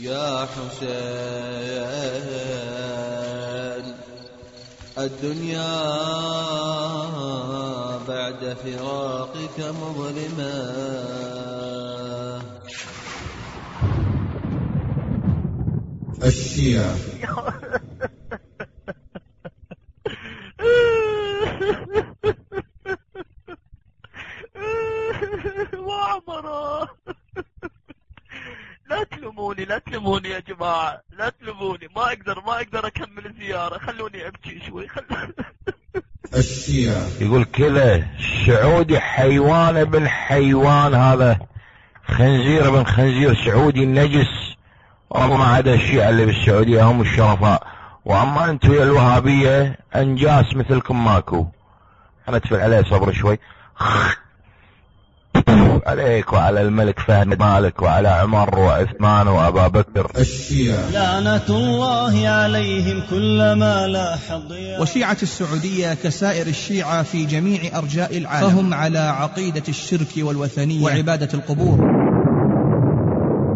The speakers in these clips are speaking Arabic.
يا حسين الدنيا بعد فراقك مظلمة. الشيعة وعمره لا تلوموني لا تلوموني يا جماعة لا تلوموني ما أقدر ما أقدر أكمل الزيارة خلوني أبكي شوي خل... يقول كذا السعودي حيوان ابن حيوان هذا. خنزير ابن خنزير سعودي نجس. وما عدا الشيعة اللي بالسعودية هم الشرفاء. وأما أنتم يا الوهابية أنجاس مثلكم ماكو. أنا ادفع عليه صبر شوي. عليك وعلى الملك فهد مالك وعلى عمر وعثمان وأبا بكر. الشيعة. لعنة الله عليهم كلما لاح الضياء وشيعة السعودية كسائر الشيعة في جميع أرجاء العالم. فهم على عقيدة الشرك والوثنية. وعبادة القبور.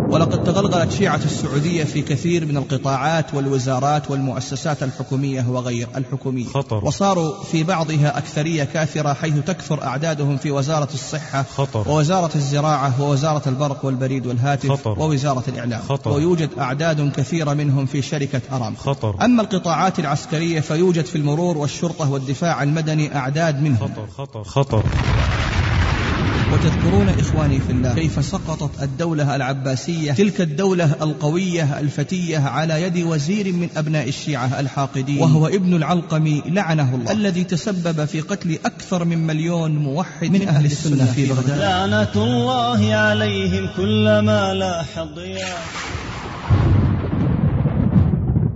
ولقد تغلغلت شيعة السعودية في كثير من القطاعات والوزارات والمؤسسات الحكومية وغير الحكومية خطر. وصاروا في بعضها أكثرية كاثرة حيث تكثر أعدادهم في وزارة الصحة خطر. ووزارة الزراعة ووزارة البرق والبريد والهاتف خطر. ووزارة الإعلام خطر. ويوجد أعداد كثيرة منهم في شركة أرامكو خطر أما القطاعات العسكرية فيوجد في المرور والشرطة والدفاع المدني أعداد منهم خطر خطر خطر وتذكرون إخواني في الله كيف سقطت الدولة العباسية تلك الدولة القوية الفتية على يد وزير من أبناء الشيعة الحاقدين وهو ابن العلقمي لعنه الله الذي تسبب في قتل أكثر من مليون موحد من أهل السنة في بغداد. لعنة الله عليهم كلما لاح الضياء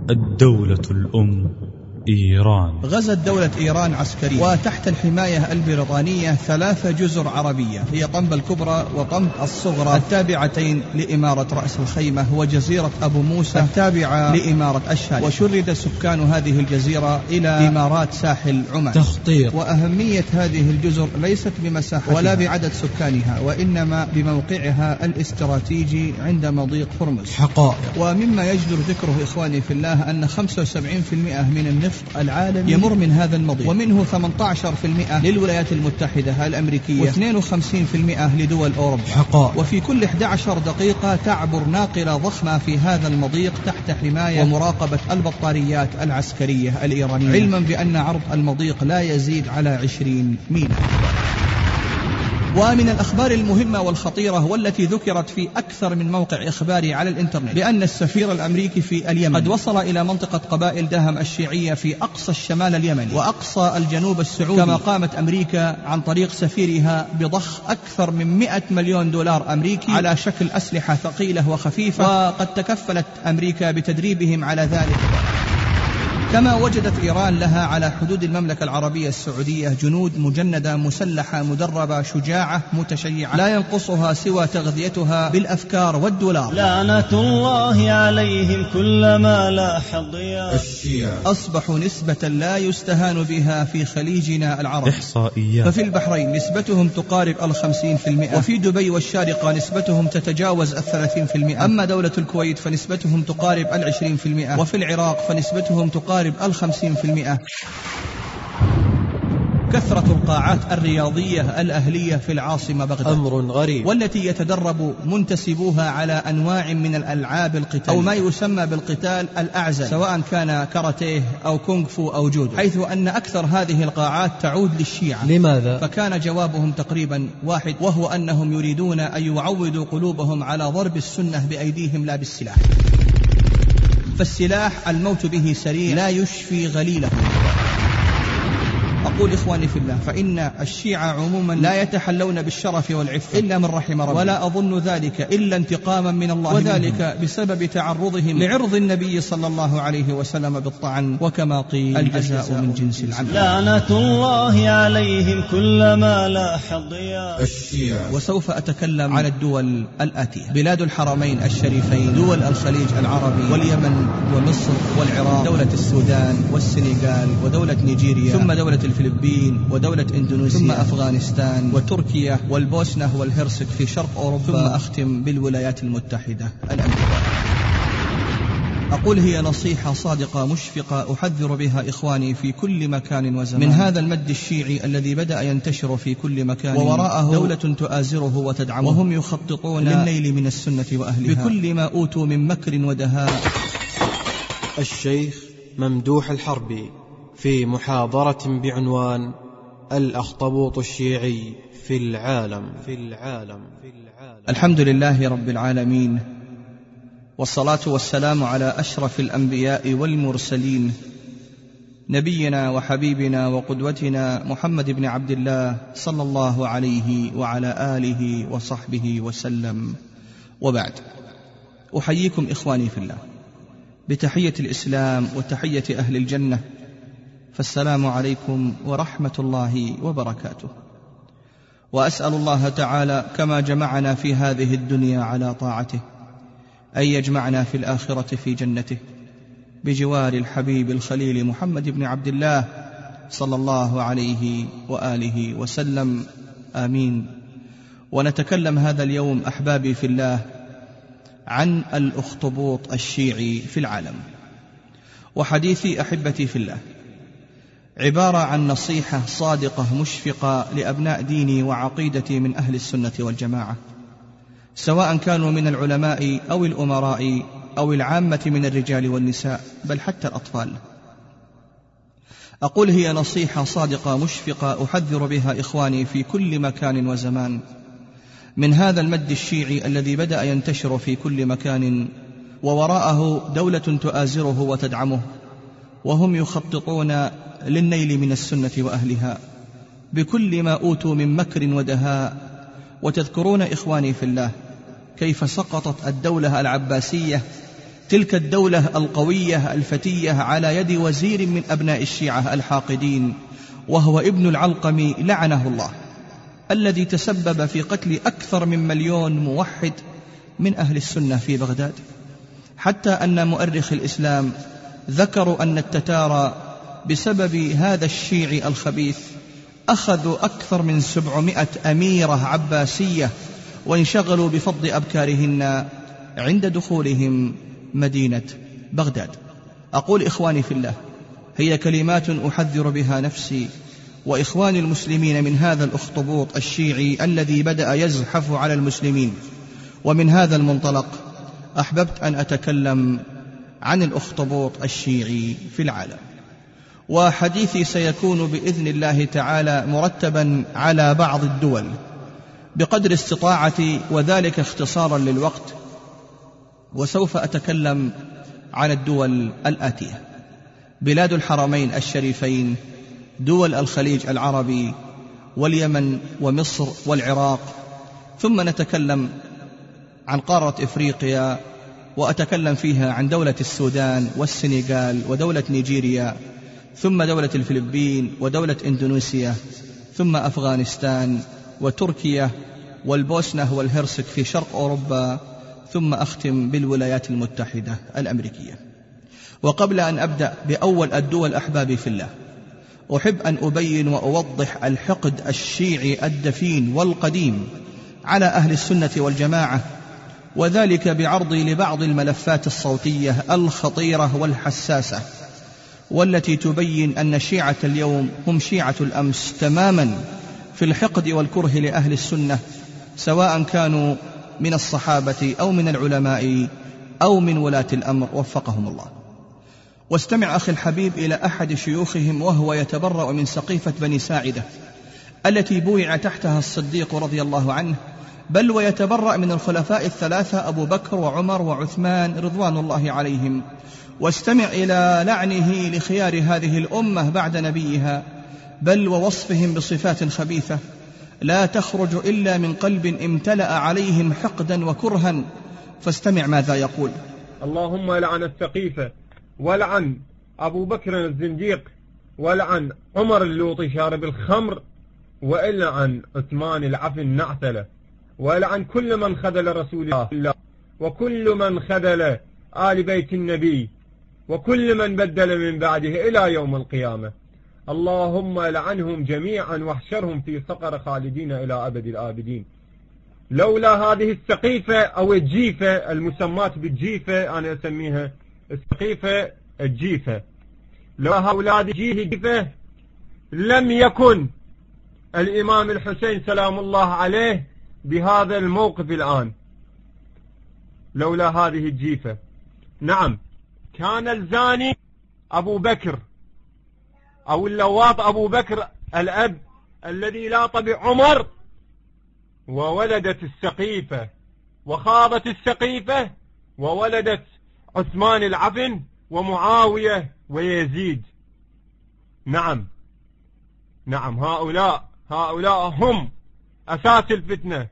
الدولة الأم. إيران. غزت دولة إيران عسكريا وتحت الحماية البريطانية ثلاث جزر عربية. هي طنبة الكبرى وطنبة الصغرى. التابعتين لإمارة رأس الخيمة وجزيرة أبو موسى التابعة لإمارة الشارع وشرد سكان هذه الجزيرة إلى إمارات ساحل عمان. تخطيط. وأهمية هذه الجزر ليست بمساحتها. ولا بعدد سكانها. وإنما بموقعها الاستراتيجي عند مضيق هرمز. حقائق. ومما يجدر ذكره إخواني في الله أن 75% من النفط العالمي يمر من هذا المضيق. ومنه 18% للولايات المتحدة الأمريكية. و52% لدول أوروبا. حقائق وفي كل 11 دقيقة تعبر ناقلة ضخمة في هذا المضيق تحت حماية ومراقبة البطاريات العسكرية الإيرانية. علما بأن عرض المضيق لا يزيد على 20 ميلا. ومن الأخبار المهمة والخطيرة والتي ذكرت في أكثر من موقع إخباري على الإنترنت بأن السفير الأمريكي في اليمن قد وصل إلى منطقة قبائل دهم الشيعية في أقصى الشمال اليمني وأقصى الجنوب السعودي كما قامت أمريكا عن طريق سفيرها بضخ أكثر من 100 مليون دولار أمريكي على شكل أسلحة ثقيلة وخفيفة وقد تكفلت أمريكا بتدريبهم على ذلك. كما وجدت إيران لها على حدود المملكة العربية السعودية جنود مجندة مسلحة مدربة شجاعة متشيعة. لا ينقصها سوى تغذيتها بالأفكار والدولار. لعنة الله عليهم كلما لاح الضياء الشيعة. أصبحوا نسبة لا يستهان بها في خليجنا العربي إحصائيات. ففي البحرين نسبتهم تقارب الخمسين في المئة. وفي دبي والشارقة نسبتهم تتجاوز الثلاثين في المئة. أما دولة الكويت فنسبتهم تقارب العشرين في المئة. وفي العراق فنسبتهم تقارب الخمسين في المئة. كثرة القاعات الرياضية الأهلية في العاصمة بغداد. أمر غريب. والتي يتدرب منتسبوها على أنواع من الألعاب القتال. أو ما يسمى بالقتال الأعزل. سواء كان كاراتيه أو كونغ فو أو جودو. حيث أن أكثر هذه القاعات تعود للشيعة. لماذا؟ فكان جوابهم تقريبا واحد وهو أنهم يريدون أن يعودوا قلوبهم على ضرب السنة بأيديهم لا بالسلاح. فالسلاح الموت به سريع. لا يشفي غليله. أقول إخواني في الله فإن الشيعة عموما لا يتحلون بالشرف والعفة إلا من رحم ربي. ولا أظن ذلك إلا انتقاما من الله وذلك منهم. بسبب تعرضهم لعرض النبي صلى الله عليه وسلم بالطعن وكما قيل الجزاء من جنس العمل. لعنة الله عليهم كلما لاح الشيعة. وسوف أتكلم عن الدول الآتية. بلاد الحرمين الشريفين دول الخليج العربي واليمن ومصر والعراق دولة السودان والسنغال ودولة نيجيريا ثم دولة الفلبين. ودولة إندونيسيا. ثم أفغانستان. وتركيا. والبوسنة والهرسك في شرق أوروبا. ثم أختم بالولايات المتحدة. الأمريكية. أقول هي نصيحة صادقة مشفقة أحذر بها إخواني في كل مكان وزمان. من هذا المد الشيعي الذي بدأ ينتشر في كل مكان. ووراءه دولة تؤازره وتدعمه. وهم يخططون للنيل من السنة وأهلها. بكل ما أوتوا من مكر ودهاء. الشيخ ممدوح الحربي. في محاضرة بعنوان الأخطبوط الشيعي في العالم. في العالم. الحمد لله رب العالمين والصلاة والسلام على أشرف الأنبياء والمرسلين نبينا وحبيبنا وقدوتنا محمد بن عبد الله صلى الله عليه وعلى آله وصحبه وسلم. وبعد أحييكم إخواني في الله بتحية الإسلام وتحية أهل الجنة. فالسلام عليكم ورحمة الله وبركاته. وأسأل الله تعالى كما جمعنا في هذه الدنيا على طاعته أن يجمعنا في الآخرة في جنته بجوار الحبيب الخليل محمد بن عبد الله صلى الله عليه وآله وسلم. آمين. ونتكلم هذا اليوم أحبابي في الله عن الأخطبوط الشيعي في العالم وحديثي أحبتي في الله. عبارة عن نصيحة صادقة مشفقة لأبناء ديني وعقيدتي من أهل السنة والجماعة. سواء كانوا من العلماء أو الأمراء أو العامة من الرجال والنساء بل حتى الأطفال. أقول هي نصيحة صادقة مشفقة أحذر بها إخواني في كل مكان وزمان. من هذا المد الشيعي الذي بدأ ينتشر في كل مكان ووراءه دولة تؤازره وتدعمه وهم يخططون للنيل من السنة وأهلها بكل ما أوتوا من مكر ودهاء. وتذكرون إخواني في الله كيف سقطت الدولة العباسية تلك الدولة القوية الفتية على يد وزير من أبناء الشيعة الحاقدين وهو ابن العلقم لعنه الله الذي تسبب في قتل أكثر من مليون موحد من أهل السنة في بغداد. حتى أن مؤرخ الإسلام ذكروا أن التتار بسبب هذا الشيعي الخبيث أخذوا أكثر من سبعمائة أميرة عباسية وانشغلوا بفض أبكارهن عند دخولهم مدينة بغداد. أقول إخواني في الله هي كلمات أحذر بها نفسي وإخواني المسلمين من هذا الأخطبوط الشيعي الذي بدأ يزحف على المسلمين. ومن هذا المنطلق أحببت أن أتكلم عن الأخطبوط الشيعي في العالم. وحديثي سيكون بإذن الله تعالى مرتبا على بعض الدول بقدر استطاعتي وذلك اختصارا للوقت وسوف أتكلم عن الدول الآتية. بلاد الحرمين الشريفين دول الخليج العربي واليمن ومصر والعراق. ثم نتكلم عن قارة إفريقيا وأتكلم فيها عن دولة السودان والسنغال ودولة نيجيريا. ثم دولة الفلبين ودولة إندونيسيا ثم أفغانستان وتركيا والبوسنة والهرسك في شرق أوروبا ثم أختم بالولايات المتحدة الأمريكية. وقبل أن أبدأ بأول الدول أحبابي في الله أحب أن أبين وأوضح الحقد الشيعي الدفين والقديم على أهل السنة والجماعة وذلك بعرضي لبعض الملفات الصوتية الخطيرة والحساسة. والتي تبين أن شيعة اليوم هم شيعة الأمس تماما في الحقد والكره لأهل السنة سواء كانوا من الصحابة أو من العلماء أو من ولاة الأمر. وفقهم الله. واستمع أخي الحبيب إلى أحد شيوخهم وهو يتبرأ من سقيفة بني ساعدة التي بويع تحتها الصديق رضي الله عنه بل ويتبرأ من الخلفاء الثلاثة أبو بكر وعمر وعثمان رضوان الله عليهم. واستمع إلى لعنه لخيار هذه الأمة بعد نبيها بل ووصفهم بصفات خبيثة. لا تخرج إلا من قلب امتلأ عليهم حقدا وكرها. فاستمع ماذا يقول. اللهم لعن الثقيفة ولعن أبو بكر الزنديق ولعن عمر اللوطي شارب الخمر ولعن عثمان العفن النعتلة ولعن كل من خذل رسول الله وكل من خذل آل بيت النبي. وكل من بدل من بعده إلى يوم القيامة. اللهم لعنهم جميعا واحشرهم في صقر خالدين إلى أبد الآبدين. لولا هذه السقيفة أو الجيفة المسمات بالجيفة أنا أسميها السقيفة الجيفة. لو هؤلاء جيفة لم يكن الإمام الحسين سلام الله عليه بهذا الموقف الآن. لولا هذه الجيفة. نعم. كان الزاني أبو بكر أو اللواط أبو بكر الأب الذي لاط بعمر وولدت السقيفة وخاضت السقيفة وولدت عثمان العفن ومعاوية ويزيد. نعم نعم هؤلاء هؤلاء هم أساس الفتنة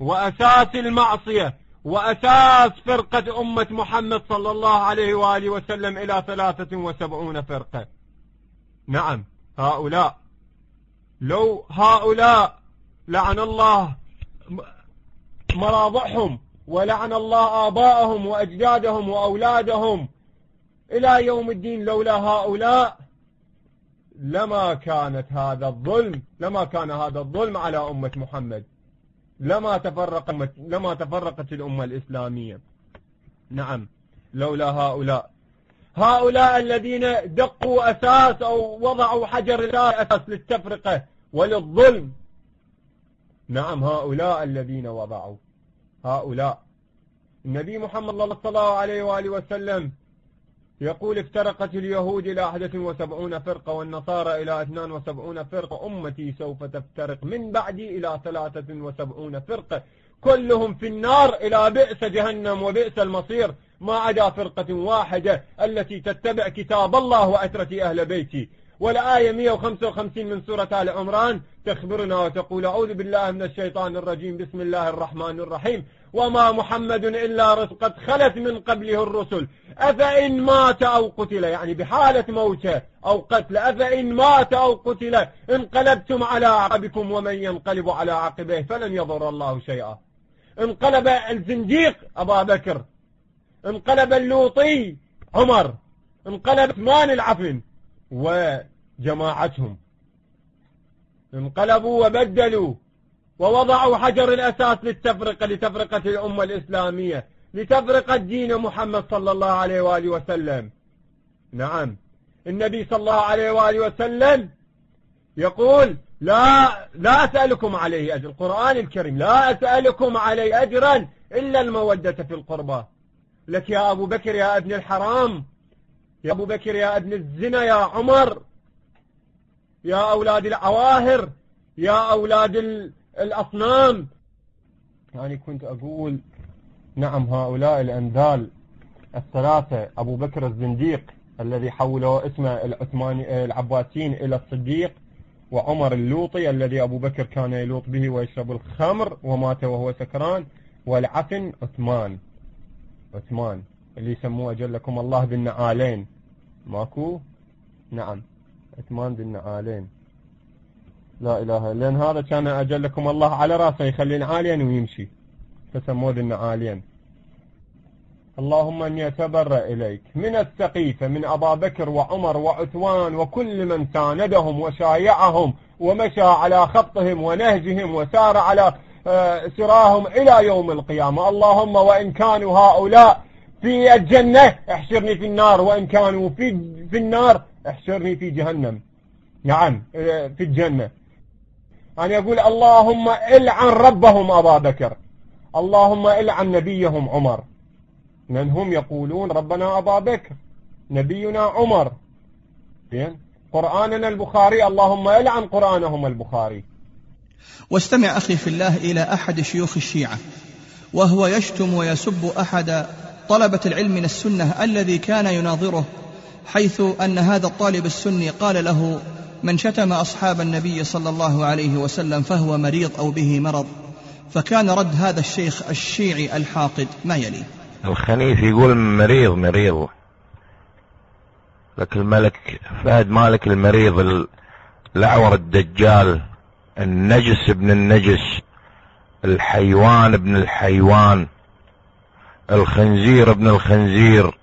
وأساس المعصية. وأساس فرقة أمة محمد صلى الله عليه وآله وسلم إلى ثلاثة وسبعون فرقة. نعم هؤلاء. لو هؤلاء لعن الله مراضعهم ولعن الله آباءهم وأجدادهم وأولادهم إلى يوم الدين لولا هؤلاء لما كانت هذا الظلم لما كان هذا الظلم على أمة محمد. لما تفرق لما تفرقت الأمة الإسلامية. نعم. لولا هؤلاء. هؤلاء الذين دقوا أساس أو وضعوا حجر أساس للتفرقة وللظلم. نعم هؤلاء الذين وضعوا. هؤلاء. النبي محمد صلى الله عليه وآله وسلم يقول افترقت اليهود إلى 71 فرقة والنصارى إلى 72 فرقة. أمتي سوف تفترق. من بعدي إلى 73 فرقة. كلهم في النار إلى بئس جهنم وبئس المصير. ما عدا فرقة واحدة التي تتبع كتاب الله وأترة أهل بيتي. والآية 155 من سورة آل عمران تخبرنا وتقول أعوذ بالله من الشيطان الرجيم بسم الله الرحمن الرحيم. وما محمد إلا قد خلت من قبله الرسل. أفإن مات أو قتل يعني بحالة موته أو قتل أفإن مات أو قتل انقلبتم على عقبكم ومن ينقلب على عقبه فلن يضر الله شيئا. انقلب الزنديق أبا بكر انقلب اللوطي عمر انقلب عثمان العفن. وجماعتهم. انقلبوا وبدلوا ووضعوا حجر الأساس للتفرقة لتفرقة الأمة الإسلامية لتفرقة دين محمد صلى الله عليه وآله وسلم. نعم. النبي صلى الله عليه وآله وسلم يقول لا لا أسألكم عليه أجر القرآن الكريم لا أسألكم عليه أجرا إلا المودة في القربى. لك يا أبو بكر يا ابن الحرام يا أبو بكر يا ابن الزنا يا عمر يا أولاد العواهر يا أولاد الأصنام. يعني كنت أقول نعم هؤلاء الأنذال الثلاثة أبو بكر الزنديق الذي حولوا اسمه العثماني العباسيين إلى الصديق وعمر اللوطي الذي أبو بكر كان يلوط به ويشرب الخمر ومات وهو سكران والعفن عثمان. عثمان. اللي يسموه أجلكم الله بالنعالين. ماكو؟ نعم. عثمان بالنعالين. لا إله لأن هذا كان أجلكم الله على رأسه يخلين عاليا ويمشي. فسموه بالنعالين. اللهم أني أتبرأ إليك. من السقيفة من أبا بكر وعمر وعثمان وكل من ساندهم وشايعهم ومشى على خطهم ونهجهم وسار على آه، سراهم إلى يوم القيامة. اللهم وإن كانوا هؤلاء في الجنة احشرني في النار وإن كانوا في, في النار احشرني في جهنم. نعم آه، في الجنة. أن يقول اللهم إلعن ربهم أبا بكر. اللهم إلعن نبيهم عمر. من هم يقولون ربنا أبا بكر نبينا عمر. زين؟ قرآننا البخاري اللهم إلعن قرآنهم البخاري. واستمع أخي في الله إلى أحد شيوخ الشيعة وهو يشتم ويسب أحد طلبة العلم من السنة الذي كان يناظره حيث أن هذا الطالب السني قال له من شتم أصحاب النبي صلى الله عليه وسلم فهو مريض أو به مرض فكان رد هذا الشيخ الشيعي الحاقد ما يلي؟ الخنيف يقول مريض مريض. لك الملك فهد مالك المريض الأعور الدجال النجس ابن النجس الحيوان ابن الحيوان. الخنزير ابن الخنزير.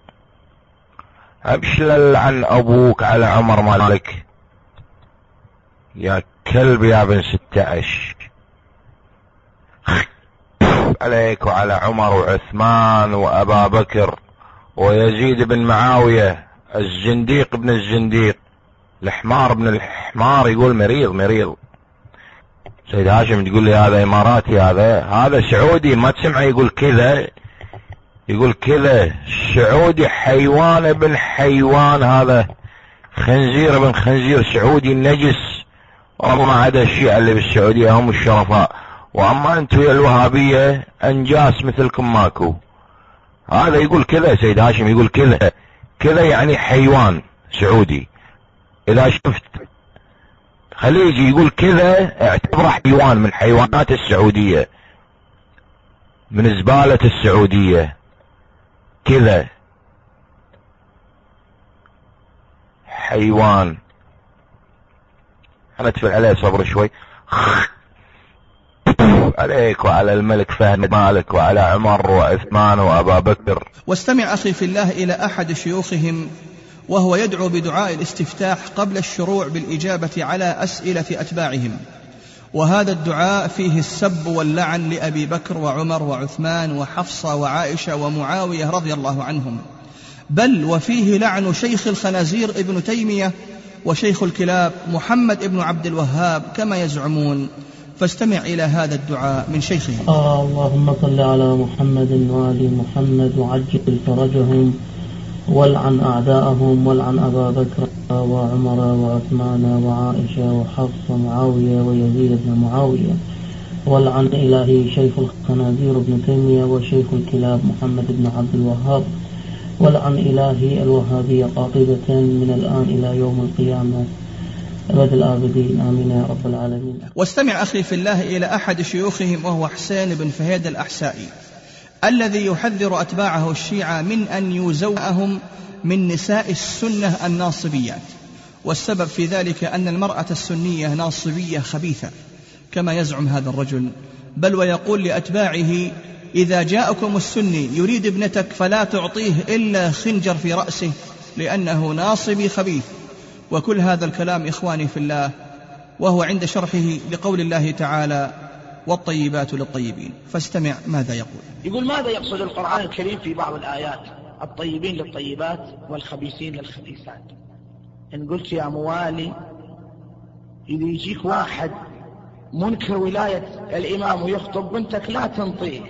ابشلل عن أبوك على عمر مالك. يا كلب يا ابن ستة عليك وعلى عمر وعثمان وأبا بكر ويزيد بن معاوية. الزنديق بن الزنديق. الحمار بن الحمار يقول مريض مريض. سيد هاشم تقول لي هذا إماراتي هذا هذا سعودي ما تسمعه يقول كذا. يقول كذا سعودي حيوان ابن حيوان هذا. خنزير ابن خنزير سعودي نجس. وما عدا الشيعة اللي بالسعودية هم الشرفاء. وأما أنتم يا الوهابية أنجاس مثلكم ماكو. هذا يقول كذا سيد هاشم يقول كذا. كذا يعني حيوان سعودي. إذا شفت خليجي يقول كذا اعتبره حيوان من حيوانات السعودية. من زبالة السعودية. كذا حيوان. أنا اتفل عليه صبر شوي. عليك وعلى الملك فهد مالك وعلى عمر وعثمان وأبا بكر. واستمع أخي في الله إلى أحد شيوخهم وهو يدعو بدعاء الاستفتاح قبل الشروع بالإجابة على أسئلة أتباعهم. وهذا الدعاء فيه السب واللعن لأبي بكر وعمر وعثمان وحفصة وعائشة ومعاوية رضي الله عنهم. بل وفيه لعن شيخ الخنازير ابن تيمية وشيخ الكلاب محمد ابن عبد الوهاب كما يزعمون. فاستمع إلى هذا الدعاء من شيخه. آه اللهم صل على محمد وآل محمد وعجل فرجهم والعن أعداءهم والعن أبا بكر وعمر وعثمان وعائشة وحفص ومعاوية ويزيد بن معاوية. والعن إلهي شيخ الخنازير بن تيمية وشيخ الكلاب محمد بن عبد الوهاب. والعن إلهي الوهابية قاطبة من الآن إلى يوم القيامة. أبد الآبدين آمين يا رب العالمين. واستمع أخي في الله إلى أحد شيوخهم وهو حسين بن فهيد الأحسائي. الذي يحذر أتباعه الشيعة من أن يزوأهم من نساء السنة الناصبيات. والسبب في ذلك أن المرأة السنية ناصبية خبيثة كما يزعم هذا الرجل. بل ويقول لأتباعه إذا جاءكم السني يريد ابنتك فلا تعطيه إلا خنجر في رأسه لأنه ناصبي خبيث. وكل هذا الكلام إخواني في الله وهو عند شرحه لقول الله تعالى والطيبات للطيبين. فاستمع ماذا يقول. يقول ماذا يقصد القرآن الكريم في بعض الآيات؟ الطيبين للطيبات والخبيثين للخبيثات. إن قلت يا موالي إذا يجيك واحد منكر ولاية الإمام ويخطب بنتك لا تنطيه.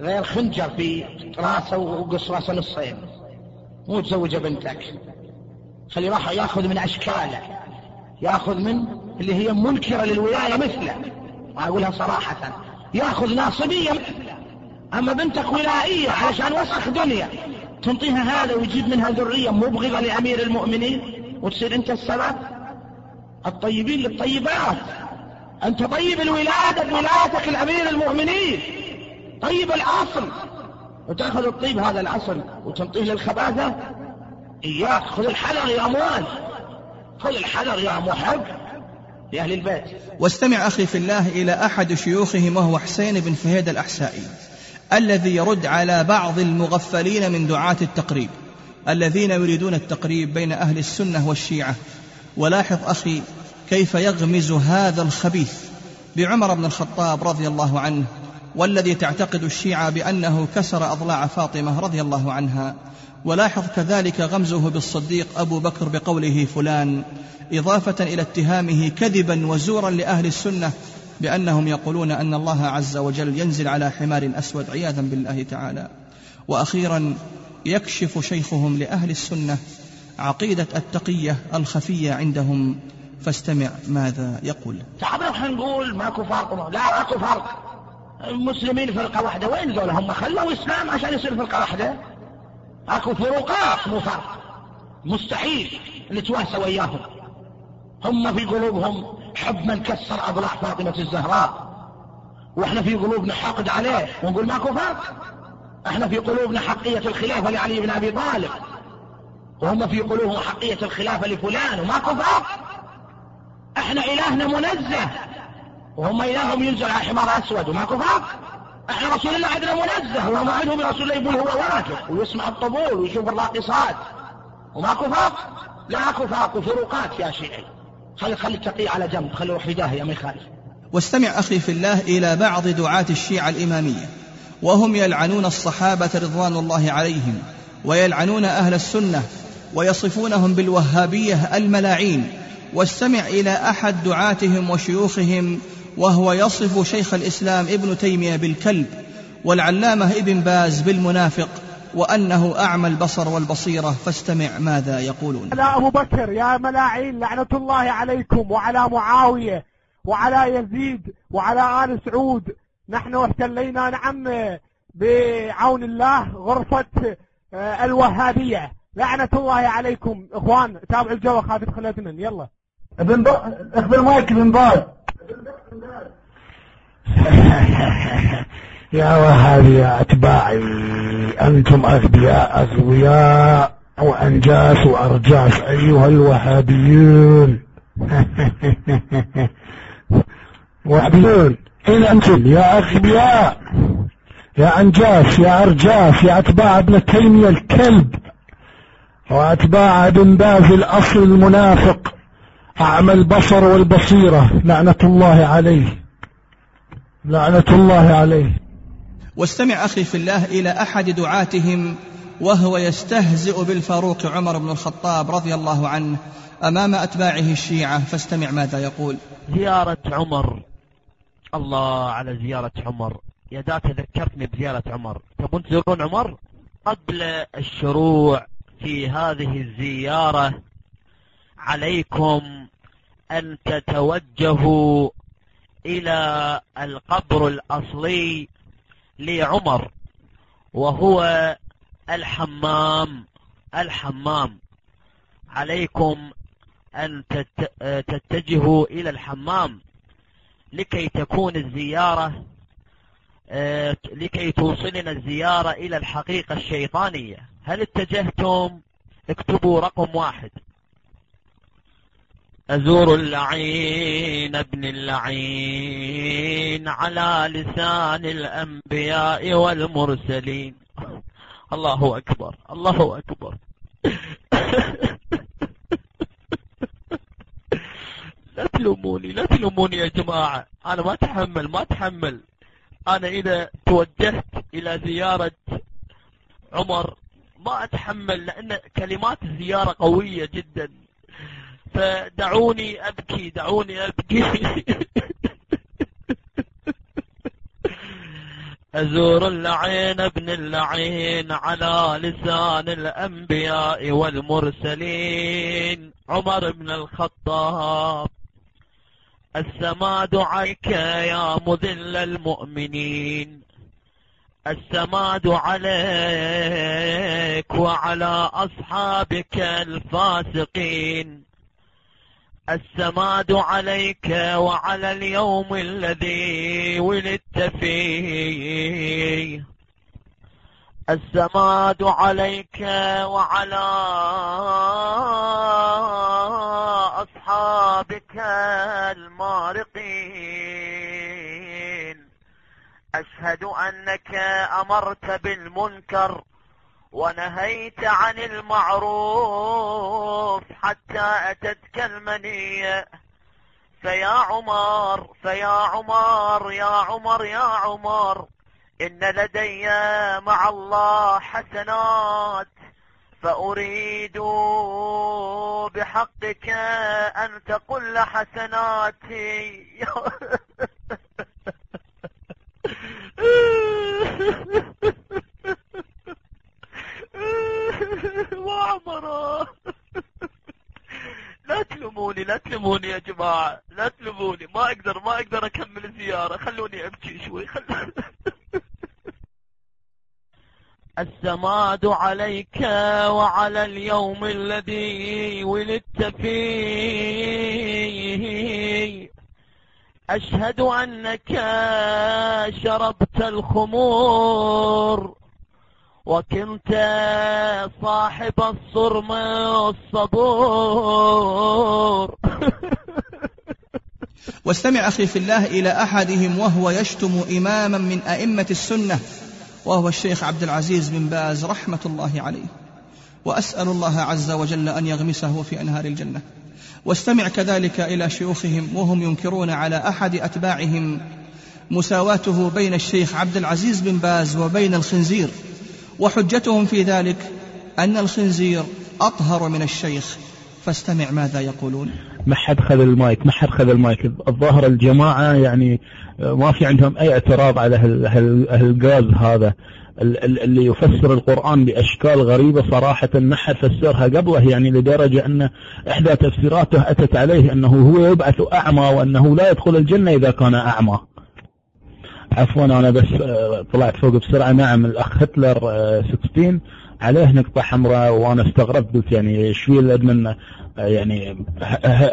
غير خنجر في راسه وقص راسه نصين. مو تزوج بنتك. خلي راح ياخذ من أشكاله. ياخذ من اللي هي منكرة للولاية مثله. ما أقولها صراحة يأخذ ناصبية. مثله أما بنتك ولائية علشان وسخ دنيا تنطيها هذا ويجيب منها ذرية مبغضة لأمير المؤمنين وتصير أنت السبب؟ الطيبين للطيبات. أنت طيب الولادة بولادتك لامير المؤمنين. طيب الأصل. وتأخذ الطيب هذا الأصل وتنطيه للخباثة. إياك خذ الحذر يا أموال خذ الحذر يا محب. لأهل البيت. واستمع أخي في الله إلى أحد شيوخهم وهو حسين بن فهيد الأحسائي الذي يرد على بعض المغفلين من دعاة التقريب الذين يريدون التقريب بين أهل السنة والشيعة. ولاحظ أخي كيف يغمز هذا الخبيث بعمر بن الخطاب رضي الله عنه والذي تعتقد الشيعة بأنه كسر أضلاع فاطمة رضي الله عنها ولاحظ كذلك غمزه بالصديق أبو بكر بقوله فلان إضافة إلى اتهامه كذبا وزورا لأهل السنة بأنهم يقولون أن الله عز وجل ينزل على حمار أسود عياذا بالله تعالى. وأخيرا يكشف شيخهم لأهل السنة عقيدة التقية الخفية عندهم فاستمع ماذا يقول. إحنا نقول ماكو فرق لا ماكو فرق. المسلمين فرقة واحدة وين ذولا هم خلوا إسلام عشان يصير فرقة واحدة. اكو فروقات مو فرق مستحيل نتواسى وياهم. هم في قلوبهم حب من كسر اضلاع فاطمة الزهراء. وإحنا في قلوبنا حقد عليه ونقول ماكو فرق. إحنا في قلوبنا حقية الخلافة لعلي بن ابي طالب. وهم في قلوبهم حقية الخلافة لفلان وماكو فرق. إحنا إلهنا منزه. وهم إلههم ينزل على حمار أسود وماكو فرق. أحنا رسول الله عندنا منزه. وما عندهم رسول الله يقول هو واقف ويسمع الطبول ويشوف الراقصات. وماكو فرق لا أكو فرق وفروقات يا شيعي. خلي خلي التقي على جنب. خلي روح في داهيه ما يخالف. واستمع أخي في الله إلى بعض دعاة الشيعة الإمامية. وهم يلعنون الصحابة رضوان الله عليهم ويلعنون أهل السنة ويصفونهم بالوهابية الملاعين. واستمع إلى أحد دعاتهم وشيوخهم وهو يصف شيخ الإسلام ابن تيمية بالكلب والعلامة ابن باز بالمنافق وأنه أعمى البصر والبصيرة فاستمع ماذا يقولون. على أبو بكر يا ملاعين لعنة الله عليكم وعلى معاوية وعلى يزيد وعلى آل سعود. نحن احتلينا نعم بعون الله غرفة آه، الوهابية. لعنة الله عليكم. إخوان تابعوا الجو خاف يدخل اثنين يلا. ابن باز اخبر مايك ابن باز. يا وهابي يا أتباعي أنتم أغبياء أغوياء وأنجاس وأرجاس أيها الوهابيون. وهابيون أين أنتم يا أغبياء يا أنجاس يا أرجاس يا أتباع ابن تيمية الكلب وأتباع ابن باز الأصل المنافق. أعمى البصر والبصيرة لعنة الله عليه. لعنة الله عليه. واستمع أخي في الله إلى أحد دعاتهم وهو يستهزئ بالفاروق عمر بن الخطاب رضي الله عنه أمام أتباعه الشيعة فاستمع ماذا يقول. زيارة عمر. الله على زيارة عمر. يا دا تذكرتني بزيارة عمر. تبون تزورون عمر؟ قبل الشروع في هذه الزيارة عليكم أن تتوجهوا إلى القبر الأصلي لعمر وهو الحمام الحمام. عليكم أن تت- تتجهوا إلى الحمام لكي تكون الزيارة آه، لكي توصلنا الزيارة إلى الحقيقة الشيطانية. هل اتجهتم؟ اكتبوا رقم واحد. أزور اللعين ابن اللعين على لسان الأنبياء والمرسلين. الله أكبر الله أكبر. لا تلوموني لا تلوموني يا جماعة. أنا ما أتحمل ما أتحمل. أنا إذا توجهت إلى زيارة عمر ما أتحمل لأن كلمات الزيارة قوية جدا. فدعوني أبكي دعوني أبكي. أزور اللعين ابن اللعين على لسان الأنبياء والمرسلين. عمر بن الخطاب السماد عليك يا مذل المؤمنين. السماد عليك وعلى أصحابك الفاسقين. السماد عليك وعلى اليوم الذي ولدت فيه. السماد عليك وعلى أصحابك المارقين. أشهد أنك أمرت بالمنكر. ونهيت عن المعروف حتى أتتك المنية. فيا عمر فيا عمر يا عمر يا عمر إن لدي مع الله حسنات فأريد بحقك أن تقل حسناتي. وعمره. لا تلوموني لا تلوموني يا جماعة. لا تلوموني. ما أقدر ما أقدر أكمل الزيارة. خلوني أبكي شوي. خل... السماد عليك وعلى اليوم الذي ولدت فيه. أشهد أنك شربت الخمور. وكنت صاحب الصرم الصبور واستمع أخي في الله إلى أحدهم وهو يشتم إماما من أئمة السنة وهو الشيخ عبد العزيز بن باز رحمة الله عليه. وأسأل الله عز وجل أن يغمسه في أنهار الجنة. واستمع كذلك إلى شيوخهم وهم ينكرون على أحد أتباعهم مساواته بين الشيخ عبد العزيز بن باز وبين الخنزير. وحجتهم في ذلك أن الخنزير أطهر من الشيخ. فاستمع ماذا يقولون. ما حد خذ المايك ما حد خذ المايك. الظاهر الجماعة يعني ما في عندهم أي اعتراض على هال- هال- هالغاز هذا. ال- ال- اللي يفسر القرآن بأشكال غريبة صراحة ما حد فسرها قبله يعني لدرجة أن إحدى تفسيراته أتت عليه أنه هو يبعث أعمى وأنه لا يدخل الجنة إذا كان أعمى. عفوا أنا بس آه، طلعت فوق بسرعة. نعم الأخ هتلر آه، 16 عليه نقطة حمراء وأنا استغربت قلت يعني إيش في الأدمن آه، يعني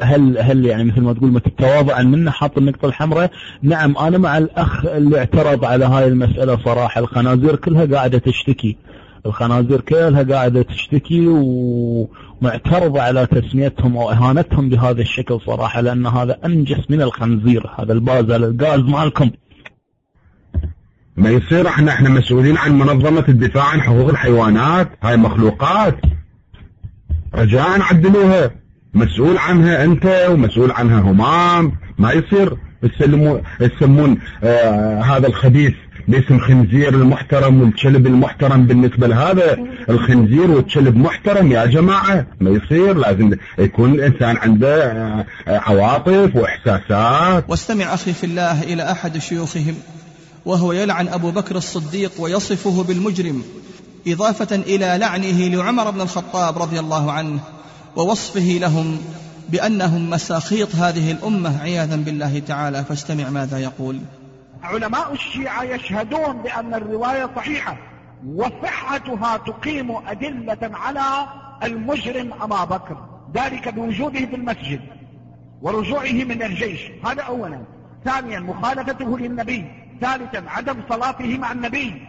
هل هل يعني مثل ما تقول متواضعا منه حاط النقطة الحمراء. نعم أنا مع الأخ اللي اعترض على هاي المسألة صراحة. الخنازير كلها قاعدة تشتكي. الخنازير كلها قاعدة تشتكي ومعترضة على تسميتهم أو إهانتهم بهذا الشكل صراحة لأن هذا أنجس من الخنزير هذا البازل الغاز مالكم. ما يصير إحنا إحنا مسؤولين عن منظمة الدفاع عن حقوق الحيوانات. هاي مخلوقات. رجاء عدلوها. مسؤول عنها أنت ومسؤول عنها همام. ما يصير تسمون آه هذا الخبيث باسم خنزير المحترم والكلب المحترم بالنسبة لهذا. الخنزير والكلب محترم يا جماعة. ما يصير. لازم يكون الإنسان عنده آه، عواطف وإحساسات. واستمع أخي في الله إلى أحد شيوخهم. وهو يلعن أبو بكر الصديق ويصفه بالمجرم إضافة إلى لعنه لعمر بن الخطاب رضي الله عنه ووصفه لهم بأنهم مساخيط هذه الأمة عياذا بالله تعالى. فاستمع ماذا يقول. علماء الشيعة يشهدون بأن الرواية صحيحة وصحتها تقيم أدلة على المجرم أبا بكر ذلك بوجوده بالمسجد ورجوعه من الجيش. هذا أولا. ثانيا مخالفته للنبي ثالثا عدم صلاته مع النبي.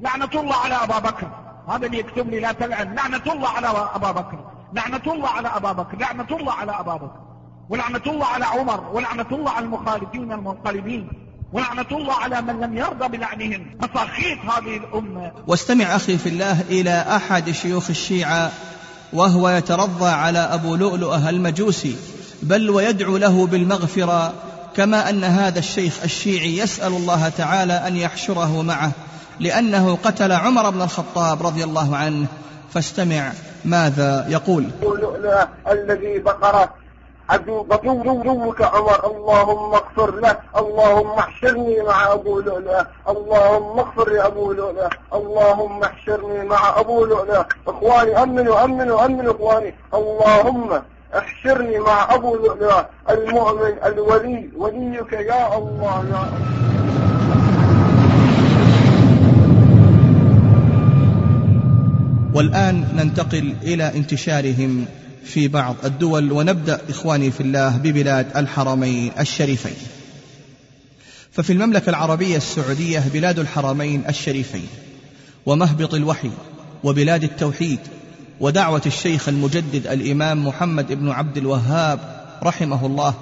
لعنة الله على أبا بكر. هذا اللي يكتب لي لا تلعن. لعنة الله على أبا بكر. لعنة الله على أبا بكر. لعنة الله على أبا بكر. ولعنة الله على عمر. ولعنة الله على المخالفين المنقلبين ولعنة الله على من لم يرضى بلعنهم. مساخيط هذه الأمة. واستمع أخي في الله إلى أحد شيوخ الشيعة وهو يترضى على أبو لؤلؤة المجوسي بل ويدعو له بالمغفرة كما أن هذا الشيخ الشيعي يسأل الله تعالى أن يحشره معه لأنه قتل عمر بن الخطاب رضي الله عنه. فاستمع ماذا يقول. الذي عدو عدوك عمر اللهم اغفر له اللهم احشرني مع أبو لؤلؤة اللهم اغفر لابو لؤلؤة اللهم احشرني مع أبو لؤلؤة إخواني أمنوا أمنوا أمنوا إخواني. اللهم احشرني مع أبو لؤلؤة المؤمن الولي وليك يا الله يا الله. والآن ننتقل إلى انتشارهم في بعض الدول ونبدأ إخواني في الله ببلاد الحرمين الشريفين. ففي المملكة العربية السعودية بلاد الحرمين الشريفين ومهبط الوحي وبلاد التوحيد ودعوة الشيخ المجدد الإمام محمد بن عبد الوهاب رحمه الله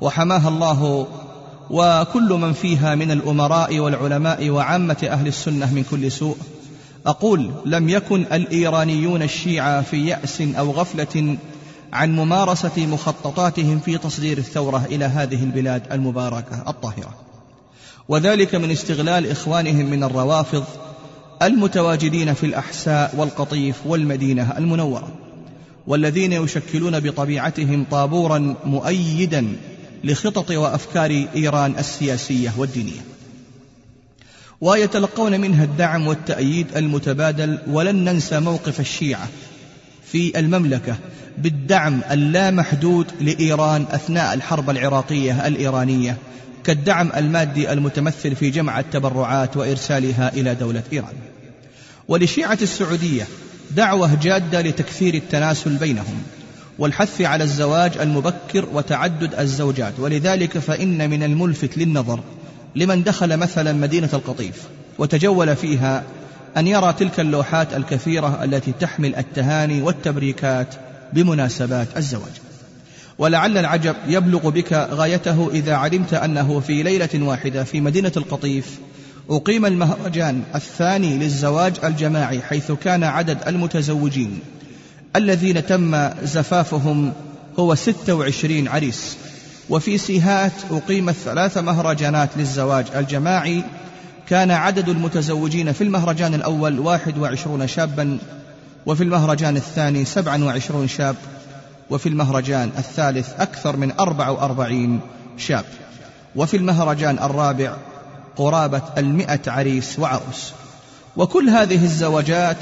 وحماها الله وكل من فيها من الأمراء والعلماء وعامة أهل السنة من كل سوء. أقول لم يكن الإيرانيون الشيعة في يأس أو غفلة عن ممارسة مخططاتهم في تصدير الثورة إلى هذه البلاد المباركة الطاهرة. وذلك من استغلال إخوانهم من الروافض المتواجدين في الأحساء والقطيف والمدينة المنورة والذين يشكلون بطبيعتهم طابورا مؤيدا لخطط وأفكار إيران السياسية والدينية. ويتلقون منها الدعم والتأييد المتبادل ولن ننسى موقف الشيعة في المملكة بالدعم اللامحدود لإيران أثناء الحرب العراقية الإيرانية كالدعم المادي المتمثل في جمع التبرعات وإرسالها إلى دولة إيران. ولشيعة السعودية دعوة جادة لتكثير التناسل بينهم والحث على الزواج المبكر وتعدد الزوجات. ولذلك فإن من الملفت للنظر لمن دخل مثلا مدينة القطيف وتجول فيها أن يرى تلك اللوحات الكثيرة التي تحمل التهاني والتبريكات بمناسبات الزواج. ولعل العجب يبلغ بك غايته إذا علمت أنه في ليلة واحدة في مدينة القطيف أقيم المهرجان الثاني للزواج الجماعي حيث كان عدد المتزوجين. الذين تم زفافهم هو 26 عريس. وفي سيهات أقيمت ثلاث مهرجانات للزواج الجماعي. كان عدد المتزوجين في المهرجان الأول واحد وعشرون شابا وفي المهرجان الثاني سبعا وعشرون شاب وفي المهرجان الثالث أكثر من أربع وأربعين شاب. وفي المهرجان الرابع قرابة المئة عريس وعروس وكل هذه الزواجات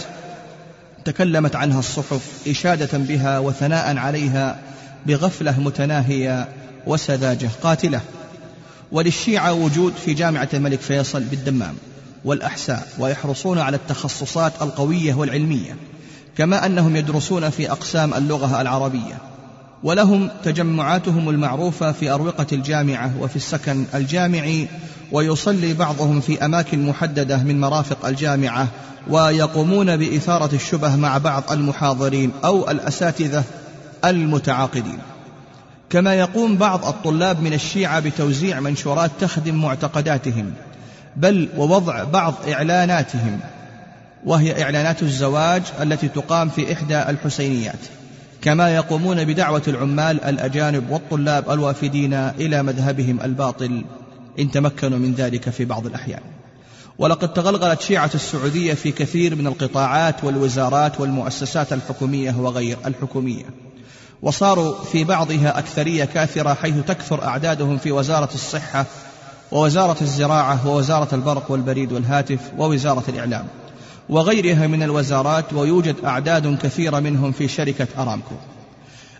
تكلمت عنها الصحف إشادة بها وثناء عليها بغفلة متناهية وسذاجة قاتلة. وللشيعة وجود في جامعة الملك فيصل بالدمام والأحساء ويحرصون على التخصصات القوية والعلمية كما أنهم يدرسون في أقسام اللغة العربية. ولهم تجمعاتهم المعروفة في أروقة الجامعة وفي السكن الجامعي ويصلي بعضهم في أماكن محددة من مرافق الجامعة ويقومون بإثارة الشبه مع بعض المحاضرين أو الأساتذة المتعاقدين. كما يقوم بعض الطلاب من الشيعة بتوزيع منشورات تخدم معتقداتهم بل ووضع بعض إعلاناتهم وهي إعلانات الزواج التي تقام في إحدى الحسينيات. كما يقومون بدعوة العمال الأجانب والطلاب الوافدين إلى مذهبهم الباطل إن تمكنوا من ذلك في بعض الأحيان. ولقد تغلغلت شيعة السعودية في كثير من القطاعات والوزارات والمؤسسات الحكومية وغير الحكومية. وصاروا في بعضها أكثرية كاثرة حيث تكثر أعدادهم في وزارة الصحة ووزارة الزراعة ووزارة البرق والبريد والهاتف ووزارة الإعلام. وغيرها من الوزارات ويوجد أعداد كثيرة منهم في شركة أرامكو.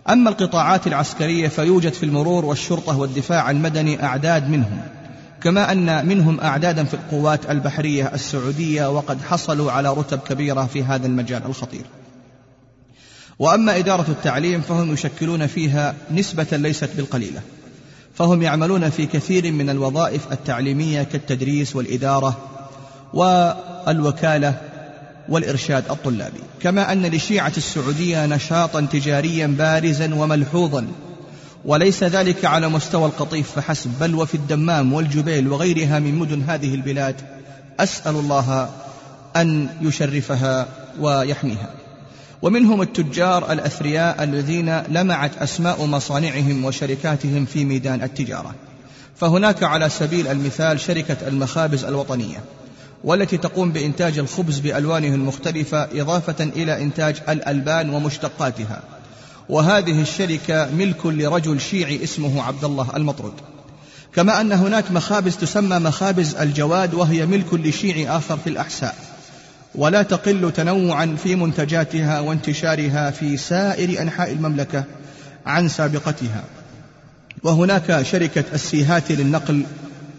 أما القطاعات العسكرية فيوجد في المرور والشرطة والدفاع المدني أعداد منهم كما أن منهم أعدادا في القوات البحرية السعودية وقد حصلوا على رتب كبيرة في هذا المجال الخطير. وأما إدارة التعليم فهم يشكلون فيها نسبة ليست بالقليلة فهم يعملون في كثير من الوظائف التعليمية كالتدريس والإدارة والوكالة والإرشاد الطلابي. كما أن لشيعة السعودية نشاطا تجاريا بارزا وملحوظا. وليس ذلك على مستوى القطيف فحسب بل وفي الدمام والجبيل وغيرها من مدن هذه البلاد أسأل الله أن يشرفها ويحميها. ومنهم التجار الأثرياء الذين لمعت أسماء مصانعهم وشركاتهم في ميدان التجارة. فهناك على سبيل المثال شركة المخابز الوطنية. والتي تقوم بإنتاج الخبز بألوانه المختلفة إضافة إلى إنتاج الألبان ومشتقاتها. وهذه الشركة ملك لرجل شيعي اسمه عبد الله المطرود. كما أن هناك مخابز تسمى مخابز الجواد وهي ملك لشيعي آخر في الأحساء. ولا تقل تنوعا في منتجاتها وانتشارها في سائر أنحاء المملكة عن سابقتها. وهناك شركة السيهات للنقل